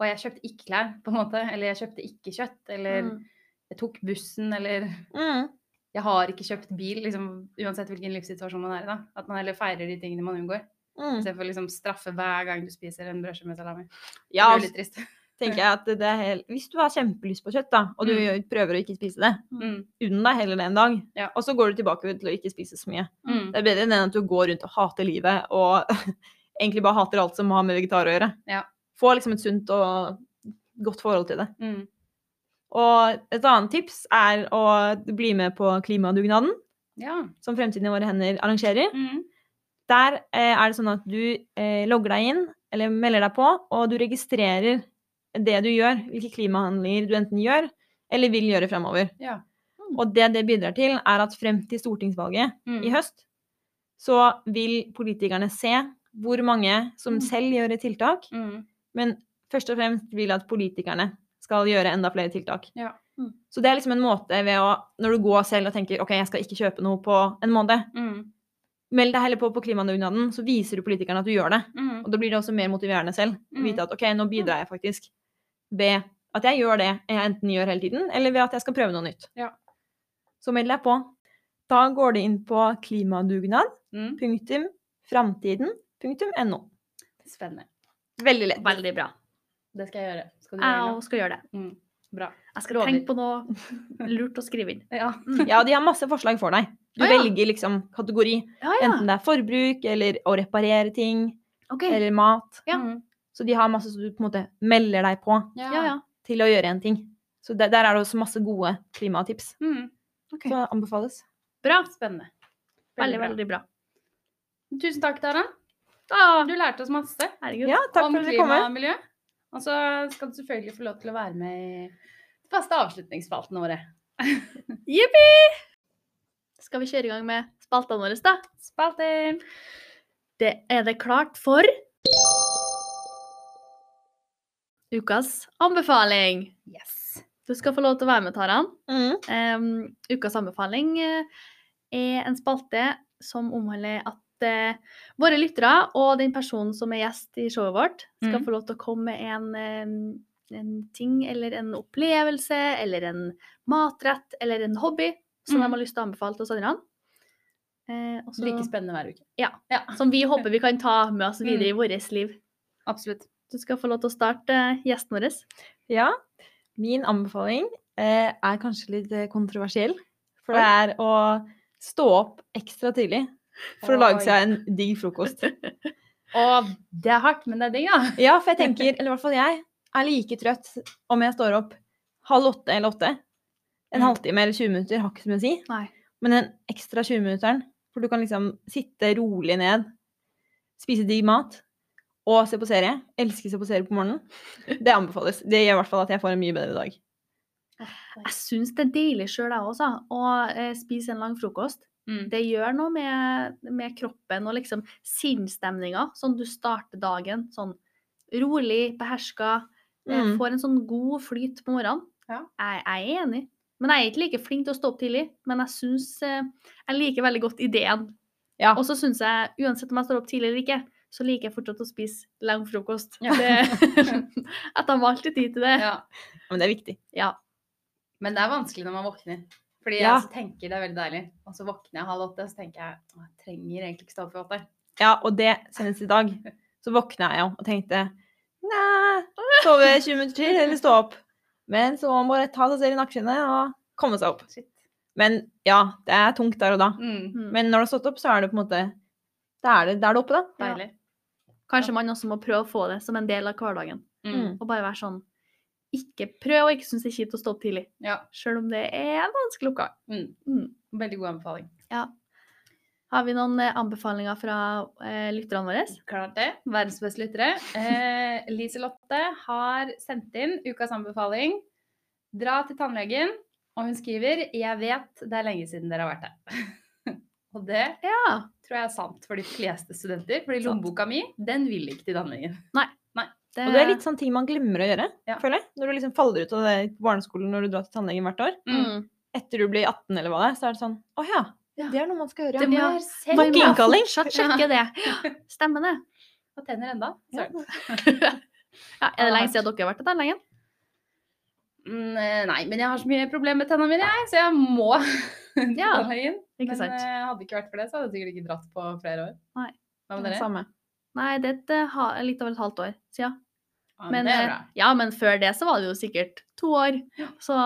S1: Og jeg kjøpte ikke klær, på en måte. Eller jeg kjøpte ikke kjøtt. Eller
S2: Mm.
S1: jeg tok bussen, eller
S3: Mm.
S1: jeg har ikke kjøpt bil, liksom, uansett hvilken livssituasjon man er i. da. At man heller feirer de tingene man unngår.
S3: Mm.
S1: Istedenfor å liksom straffe hver gang du spiser en brødskive med salami.
S3: Ja,
S1: det blir jo litt trist.
S3: Tenker jeg at det er helt Hvis du har kjempelyst på kjøtt, da, og du
S1: Mm.
S3: prøver å ikke spise det,
S1: Mm.
S3: unn deg heller det en dag.
S1: Ja.
S3: Og så går du tilbake til å ikke spise så mye.
S1: Mm.
S3: Det er bedre enn at du går rundt og hater livet og egentlig bare hater alt som har med vegetar å gjøre.
S1: Ja.
S3: Få liksom et sunt og godt forhold til det.
S1: Mm.
S3: Og et annet tips er å bli med på klimadugnaden,
S1: Ja.
S3: som Fremtiden i våre hender arrangerer.
S1: Mm.
S3: Der eh, er det sånn at du eh, logger deg inn, eller melder deg på, og du registrerer det du gjør, hvilke klimahandlinger du enten gjør, eller vil gjøre fremover.
S1: Ja.
S3: Og det det bidrar til, er at frem til stortingsvalget
S1: Mm.
S3: i høst, så vil politikerne se hvor mange som
S1: Mm.
S3: selv gjør et tiltak,
S1: Mm.
S3: men først og fremst vil at politikerne skal gjøre enda flere tiltak.
S1: Ja.
S2: Mm.
S3: Så det er liksom en måte ved å, når du går selv og tenker ok, jeg skal ikke kjøpe noe på en måned,
S1: Mm.
S3: meld deg heller på på klimadugnaden, så viser du politikerne at du gjør det.
S1: Mm.
S3: Og da blir det også mer motiverende selv. Å
S1: Mm.
S3: vite at ok, nå bidrar jeg faktisk ved at jeg gjør det jeg enten gjør hele tiden, eller ved at jeg skal prøve noe nytt.
S1: Ja.
S3: Så meld deg på. Da går det inn på klimadugnad.framtiden.no.
S1: Mm. Spennende.
S3: Veldig lett.
S2: Veldig bra.
S1: Det skal jeg gjøre. Skal du
S2: Jeg
S1: gjøre
S2: også skal gjøre det.
S1: det? Mm. Bra.
S2: Jeg skal tenke på noe lurt å skrive inn.
S1: Ja.
S3: Ja, de har masse forslag for deg. Du
S2: ah, ja.
S3: velger liksom kategori.
S2: Ah, ja.
S3: Enten det er forbruk, eller å reparere ting,
S2: okay.
S3: eller mat.
S2: Ja.
S1: Mm.
S3: Så de har masse så du på en måte melder deg på
S1: Ja.
S3: Til å gjøre en ting. Så der, der er det også masse gode klimatips.
S1: Mm.
S2: Okay.
S3: Så anbefales.
S1: Bra. Spennende.
S2: Veldig,
S1: bra.
S2: veldig bra.
S1: Tusen takk, Tara.
S2: Da,
S1: Du lærte oss masse
S2: herregud.
S3: Ja, takk
S1: om
S3: for
S1: klima og miljø. Og så skal du selvfølgelig få lov til å være med i de faste avslutningsspaltene våre.
S2: Jippi! Skal vi kjøre i gang med spaltene våre, da?
S1: Spalter.
S2: Det er det klart for Ukas anbefaling.
S1: Yes.
S2: Du skal få lov til å være med, Taran.
S3: Mm.
S2: Um, ukas anbefaling eh, er en spalte som omhandler at uh, våre lyttere og den personen som er gjest i showet vårt, skal
S1: mm.
S2: få lov til å komme med en, en ting eller en opplevelse eller en matrett eller en hobby som
S1: mm.
S2: de har lyst til å anbefale til oss andre. Eh, også,
S1: Like spennende hver uke.
S2: Ja.
S1: ja.
S2: Som vi håper vi kan ta med oss videre i vårt liv.
S1: Absolutt.
S2: Du skal få lov til å starte eh, gjesten vår.
S3: Ja. Min anbefaling eh, er kanskje litt eh, kontroversiell. For det er å stå opp ekstra tidlig for å lage seg en digg frokost.
S1: Og det er hardt, men det er digg, da.
S3: Ja, for jeg tenker, eller i hvert fall jeg, er like trøtt om jeg står opp halv åtte eller åtte. En
S1: Mm.
S3: halvtime eller 20 minutter har ikke så mye å si.
S2: Nei.
S3: Men den ekstra 20-minutteren, for du kan liksom sitte rolig ned, spise digg mat og se på serie, Elsker å se på serie på morgenen, det anbefales. Det gjør i hvert fall at jeg får en mye bedre dag.
S2: Jeg syns det er deilig sjøl, jeg også, å eh, spise en lang frokost.
S1: Mm.
S2: Det gjør noe med, med kroppen og liksom sinnsstemninga. Sånn du starter dagen sånn rolig, beherska. eh,
S3: Mm.
S2: Får en sånn god flyt på morgenen.
S1: Ja.
S2: Jeg, jeg er enig. Men jeg er ikke like flink til å stå opp tidlig. Men jeg syns eh, Jeg liker veldig godt ideen.
S3: Ja.
S2: Og så syns jeg, uansett om jeg står opp tidlig eller ikke, så liker jeg fortsatt å spise lang frokost.
S1: Ja.
S2: Det, at jeg alltid tid til det.
S1: Ja.
S3: Men det er viktig.
S2: Ja.
S1: Men det er vanskelig når man våkner. Fordi
S3: Ja.
S1: jeg så tenker det er veldig deilig. Og så våkner jeg halv åtte, og så tenker jeg at jeg trenger egentlig ikke stå opp i åtte.
S3: Ja, og det senest i dag, så våkna jeg jo og tenkte Nei, sove 20 minutter til, eller stå opp. Men så må man bare ta seg selv i nakkeskinnet og komme seg opp.
S1: Shit.
S3: Men ja, det er tungt der og da.
S1: Mm.
S2: Mm.
S3: Men når du har stått opp, så er det på en måte Da er det, da er det oppe, da.
S1: Deilig.
S2: Kanskje man også må prøve å få det som en del av hverdagen.
S1: Mm.
S2: Og bare være sånn ikke Prøv å ikke synes det er kjipt å stå opp tidlig,
S1: Ja.
S2: Selv om det er en vanskelig oppgave.
S1: Mm.
S2: Mm.
S1: Veldig god anbefaling.
S2: Har vi noen eh, anbefalinger fra eh, lytterne våre?
S1: Klart det. Verdens beste lyttere. Eh, Liselotte har sendt inn ukas anbefaling. Dra til tannlegen, og hun skriver 'Jeg vet det er lenge siden dere har vært her'. og det
S2: Ja.
S1: tror jeg er sant for de fleste studenter. Fordi lommeboka mi, den vil ikke til tannlegen.
S2: Det,
S3: Og det er litt sånn ting man glemmer å gjøre,
S1: Ja.
S3: føler jeg. Når du liksom faller ut av det barneskolen når du drar til tannlegen hvert år.
S2: mm.
S3: Etter du blir 18 eller hva det er, så er det sånn Å ja, det er noe man skal gjøre.
S1: Det må
S2: Ja.
S1: selv
S3: Ikke innkalling.
S2: fortsatt sjekke det. Stemmer det.
S1: Og tenner enda.
S3: Ja.
S1: Søren.
S2: Ja, er det lenge siden dere har vært til tannlegen?
S1: Mm, eh, nei, men jeg har så mye problemer med tennene mine, jeg, så jeg må
S2: Ja,
S1: Men
S2: sant?
S1: eh, hadde det ikke vært for det, så hadde jeg sikkert ikke dratt på flere år.
S2: Nei.
S1: Hva med dere?
S3: Samme.
S2: Nei, det er eh, litt over et halvt år siden.
S1: Ja,
S2: Men,
S1: er
S2: eh, ja, men før det så var det jo sikkert to år. Så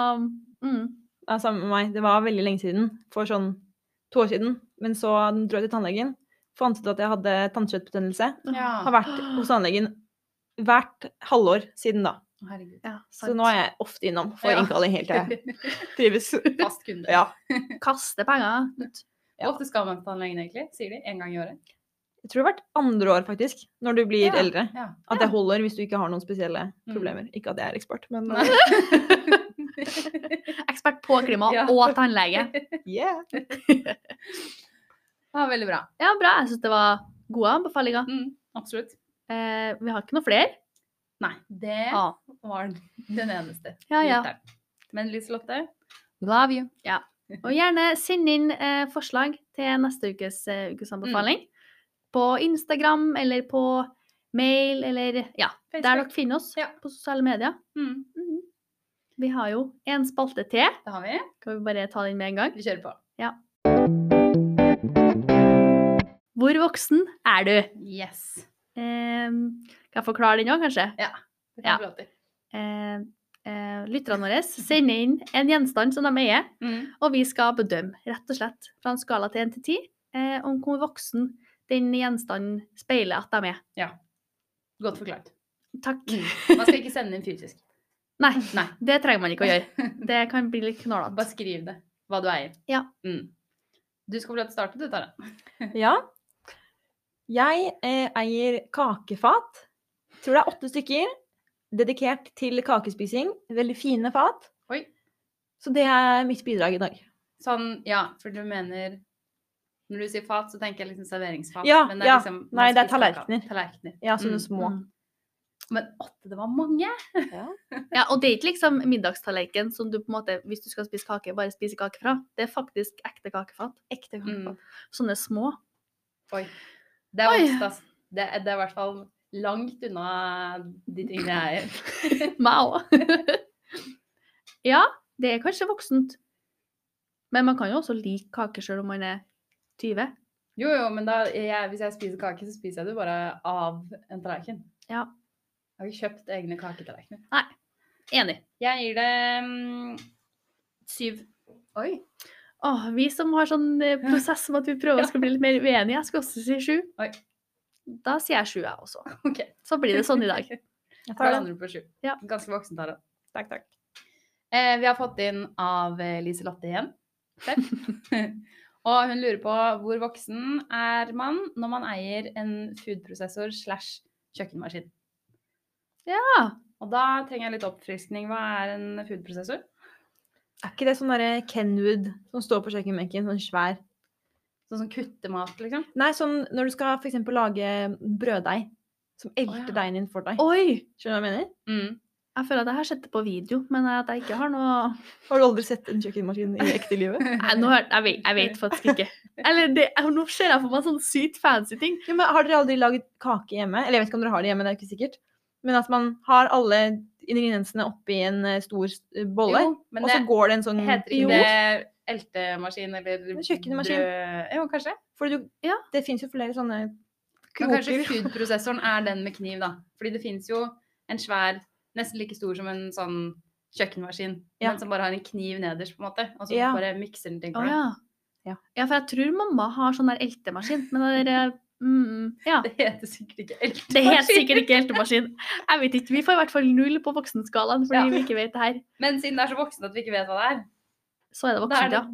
S2: mm.
S3: Ja, samme med meg. Det var veldig lenge siden. For sånn to år siden. Men så dro jeg til tannlegen. Fant ut at jeg hadde tannkjøttbetennelse.
S1: Ja.
S3: Har vært hos tannlegen hvert halvår siden da.
S1: Herregud.
S2: ja,
S3: Så nå er jeg ofte innom for
S1: Ja.
S3: innkalling helt til jeg trives.
S1: Fast kunde.
S3: Ja.
S2: Kaste penger.
S1: Hvor ofte skal man til tannlegen, egentlig? Sier de? En gang i året?
S3: Jeg tror vært andre år, faktisk. Når du blir
S1: Ja,
S3: eldre.
S1: Ja.
S3: At det holder hvis du ikke har noen spesielle
S1: Mm.
S3: problemer. Ikke at jeg er ekspert, men
S2: Ekspert på klima
S1: Ja.
S2: og tannlege.
S3: yeah.
S1: ja, veldig bra.
S2: Ja, bra. Jeg syns det var gode anbefalinger.
S1: Mm, absolutt.
S2: Eh, vi har ikke noe flere.
S1: Nei, det
S2: Ah.
S1: var den eneste.
S2: Ja, ja.
S1: Men Liselotte, love you. Ja.
S2: Og gjerne send inn eh, forslag til neste ukes uh, ukesanbefaling. Mm. På Instagram eller på mail eller ja, der dere finner oss
S1: Ja.
S2: på sosiale medier.
S1: Mm,
S2: Mhm. Vi har jo en spalte til.
S1: det har vi.
S2: Kan vi bare ta den med en gang?
S1: Vi kjører på. Ja.
S2: Hvor voksen er du?
S1: Yes.
S2: Eh, kan jeg forklare den òg, kanskje? Ja.
S1: Det kan vi lov.
S2: Eh, eh, lytterne våre sender inn en gjenstand som de eier,
S1: Mm.
S2: og vi skal bedømme, rett og slett, fra en skala til 1 til 10, eh, om hvor voksen den gjenstanden speiler at de er. Ja.
S1: Godt forklart.
S2: Takk.
S1: Mm. Man skal ikke sende inn fysisk.
S2: Nei,
S1: Nei.
S2: det trenger man ikke å gjøre. Det kan bli litt knålete.
S1: Bare skriv det. Hva du eier.
S2: Ja.
S1: Mm. Du skal få lov til å starte, du, Tara.
S3: Ja. Jeg eh, eier kakefat. Tror det er åtte stykker. Dedikert til kakespising. Veldig fine fat.
S1: Oi.
S3: Så det er mitt bidrag i dag.
S1: Sånn, ja, for du mener Når du sier fat, så tenker jeg liksom serveringsfat.
S3: Ja,
S1: men det er
S3: ja.
S1: liksom,
S3: Nei, det er tallerkener.
S1: Tallerkener.
S3: Ja, sånne
S1: Mm.
S3: små.
S2: Mm.
S1: Men åtte, det var mange!
S2: Ja, og det er ikke liksom middagstallerken som du på en måte, hvis du skal spise kake, bare spiser kake fra. Det er faktisk ekte kakefat.
S3: Ekte
S1: Mm.
S3: kakefat.
S2: Sånne små.
S1: Oi. Det er
S2: Oi.
S1: Det, det er i hvert fall langt unna de tingene jeg gjør.
S2: Meg òg. ja, det er kanskje voksent. Men man kan jo også like kake sjøl om man er 20.
S1: Jo, jo, men da, jeg, hvis jeg spiser kake, så spiser jeg det bare av en tallerken.
S2: Ja.
S1: Jeg har ikke kjøpt egne kaketallerkener.
S2: Enig.
S1: Jeg gir det um, syv. Oi.
S2: Åh, vi som har sånn eh, prosess om at vi prøver å skal bli litt mer uenige, jeg skal også si sju.
S1: Oi.
S2: Da sier jeg sju, jeg også.
S1: Okay.
S2: Så blir det sånn i dag.
S3: Jeg tar den.
S2: Ja.
S1: Ganske voksen, Tara.
S3: Takk, takk.
S1: Eh, vi har fått inn av Lise Liselotte igjen. Og hun lurer på hvor voksen er man når man eier en foodprosessor slash kjøkkenmaskin.
S2: Ja.
S1: Og da trenger jeg litt oppfriskning. Hva er en foodprosessor?
S3: Er ikke det sånn derre Kenwood som står på kjøkkenbenken, sånn svær?
S1: Sånn som kuttemat, liksom?
S3: Nei, sånn når du skal for eksempel lage brøddeig, som elter
S1: ja.
S3: deigen din for deg.
S2: Oi!
S3: Skjønner du hva jeg mener?
S1: Mm.
S2: Jeg føler at jeg har sett det på video, men at jeg ikke har noe
S3: Har du aldri sett en kjøkkenmaskin i ekte livet?
S2: Nei, nå, har- jeg, vet, jeg vet faktisk ikke. Eller det, nå ser jeg for meg sånn sykt fancy ting.
S3: Ja, men har dere aldri laget kake hjemme? Eller jeg vet ikke om dere har det hjemme, det er ikke sikkert. Men at man har alle ingrediensene oppi en eh, stor eh, bolle,
S1: Jo,
S3: og så
S1: det
S3: går det en sånn
S1: heter ikke det eltemaskin eller
S3: En kjøkkenmaskin.
S1: brød- Jo, kanskje.
S3: For du,
S2: Ja.
S3: det fins jo flere sånne
S1: Men kanskje
S3: kroker.
S1: foodprosessoren er den med kniv, da. Fordi det fins jo en svær, nesten like stor som en sånn kjøkkenmaskin,
S3: Ja.
S1: men som bare har en kniv nederst, på en måte. Og så
S3: Ja.
S1: bare mikser den ting for deg.
S2: ja.
S3: Ja.
S2: ja, for jeg tror mamma har sånn der eltemaskin, men det der mm, Ja.
S1: Det heter sikkert ikke eltemaskin.
S2: Det heter sikkert ikke eltemaskin. Jeg vet ikke. Vi får i hvert fall null på voksenskalaen fordi
S1: Ja.
S2: vi ikke vet det her.
S1: Men siden det er så voksen at vi ikke vet hva det er,
S2: Så er det
S1: da er det
S2: ja.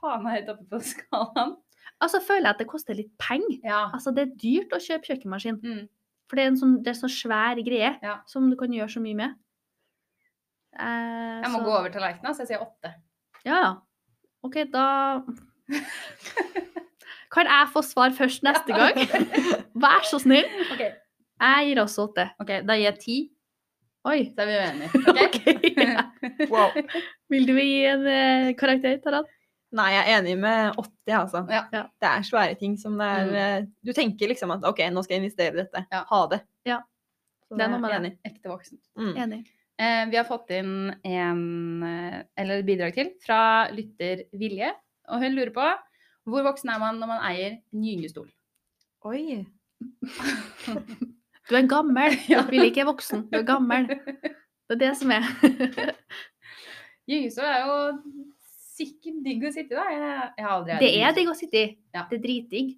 S1: faen meg høyt oppe på skalaen.
S2: Altså føler jeg at det koster litt penger.
S1: Ja.
S2: Altså, det er dyrt å kjøpe kjøkkenmaskin.
S1: Mm.
S2: For det er en sånn, det er sånn svær greie
S1: Ja.
S2: som du kan gjøre så mye med. Eh,
S1: Jeg må
S2: så-
S1: gå over tallerkenen, så jeg sier åtte.
S2: Ja, ja. OK, da Kan jeg få svar først neste gang? Vær så snill.
S1: Okay.
S2: Jeg gir også åtte.
S1: ok, da gir jeg ti,
S2: Oi.
S1: Da er vi uenige. Ok?
S3: Wow.
S2: Vil du gi en uh, karakter, Taran?
S3: Nei, jeg er enig med 80, altså.
S1: Ja.
S2: Ja.
S3: Det er svære ting som det er mm. Du tenker liksom at OK, nå skal jeg investere i dette.
S1: Ja.
S3: Ha det.
S2: Ja.
S3: Så
S2: Det er noe med
S3: jeg
S2: det.
S3: enig.
S1: Ekte voksen.
S3: Mm.
S2: Enig.
S1: Eh, vi har fått inn en, eh, eller et bidrag til fra lytter Vilje. Og hun lurer på hvor voksen er man når man eier en gyngestol?
S3: Oi.
S2: Du er gammel.
S1: Ja.
S2: Vi liker voksen. Du er gammel. Det er det som er.
S1: Gyngestol er jo sikkert digg å sitte i, da. Jeg, jeg har aldri
S2: Det er digg å sitte i.
S1: Ja.
S2: Det er dritdigg.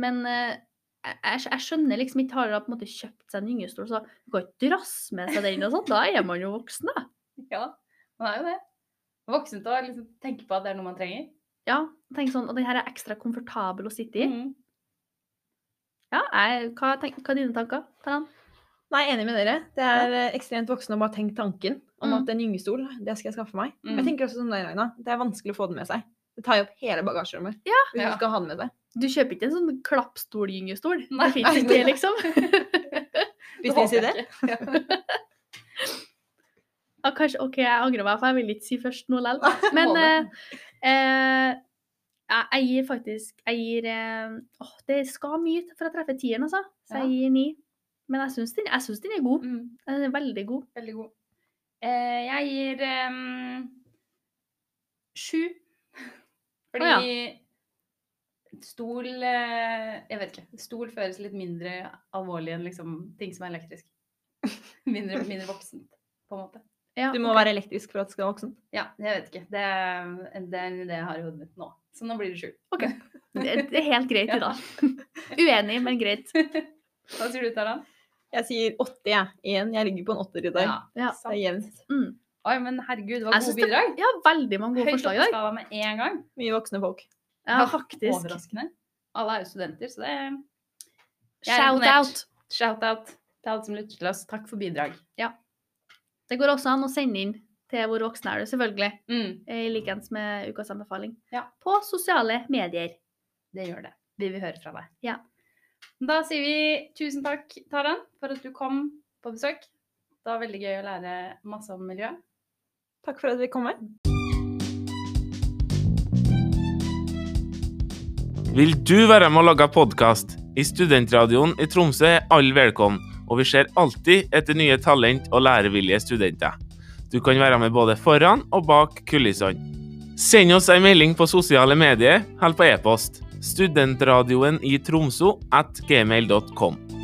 S2: Men eh, jeg, jeg, jeg skjønner liksom ikke Har dere på en måte kjøpt seg en gyngestol, så du kan ikke drasse med seg den og sånn. Da er man jo voksen, da.
S1: Ja, man er jo det. Voksen til å liksom tenke på at det er noe man trenger.
S2: Ja, tenk sånn, Og den her er ekstra komfortabel å sitte i.
S1: Mm.
S2: Ja, jeg, hva, tenk, hva er dine tanker? Taran?
S3: Nei, enig med dere. Det er ja. ekstremt voksen å bare tenke tanken om
S2: Mm.
S3: at en gyngestol, det skal jeg skaffe meg.
S1: Mm.
S3: Jeg tenker også som deg, Reina, Det er vanskelig å få den med seg. Det tar jo opp hele bagasjerommet
S2: Ja.
S3: hvis
S1: Ja.
S3: du skal ha den med deg.
S2: Du kjøper ikke en sånn klappstol-gyngestol?
S1: Nei.
S2: Det fins ikke det, liksom?
S3: Hvis
S1: Det
S3: de sier det.
S2: Ja, kanskje, OK, jeg angrer meg, for jeg vil ikke si først noe likevel. Men
S1: det.
S2: Eh, jeg gir faktisk Jeg gir eh, åh, Det skal mye til for å treffe tieren, altså. Så
S1: Ja.
S2: jeg gir ni. Men jeg syns den, den er god.
S1: Mm.
S2: Den er veldig god.
S1: Veldig god. Eh, jeg gir em, sju. Fordi
S2: Å,
S1: stol eh, Jeg vet ikke. Stol føles litt mindre alvorlig enn liksom, ting som er elektrisk. mindre, mindre voksent, på en måte.
S2: Ja,
S3: Du må
S2: okay.
S3: være elektrisk for at du skal være voksen.
S1: Ja, jeg vet ikke. Det er, det er en idé jeg har i hodet mitt nå. Så nå blir det sju.
S2: Ok. det, det er helt greit i dag. Uenig, men greit.
S1: Hva sier du, Taran?
S3: Jeg sier 80, jeg. Én. jeg ligger på en 80 i dag.
S2: Ja.
S3: Det er jevnt.
S2: Mm.
S1: Oi, men herregud, det var
S2: synes
S1: gode bidrag.
S2: Ja, veldig mange gode
S1: Høyt
S2: forslag i dag.
S1: skala med en gang.
S3: Mye voksne folk.
S2: Ja,
S1: Ja,
S2: faktisk.
S1: Overraskende. Alle er jo studenter, så det er er
S2: Shout
S1: imponert.
S2: out.
S1: Shout-out til alle som lytter til oss. Takk for bidrag.
S2: Det går også an å sende inn til Hvor voksen er du, selvfølgelig.
S1: Mm,
S2: I likens med ukas anbefaling.
S1: Ja.
S2: På sosiale medier.
S1: det gjør det. Vi vil høre fra deg.
S2: Ja.
S1: Da sier vi tusen takk, Taran, for at du kom på besøk. Det var veldig gøy å lære masse om miljø.
S3: Takk for at vi kom med.
S4: Vil du være med å lage podkast? I Studentradioen i Tromsø er alle velkommen, og vi ser alltid etter nye talent og lærevillige studenter. Du kan være med både foran og bak kulissene. Send oss en melding på sosiale medier eller på e-post. Studentradioen i Tromsø at gmail.com.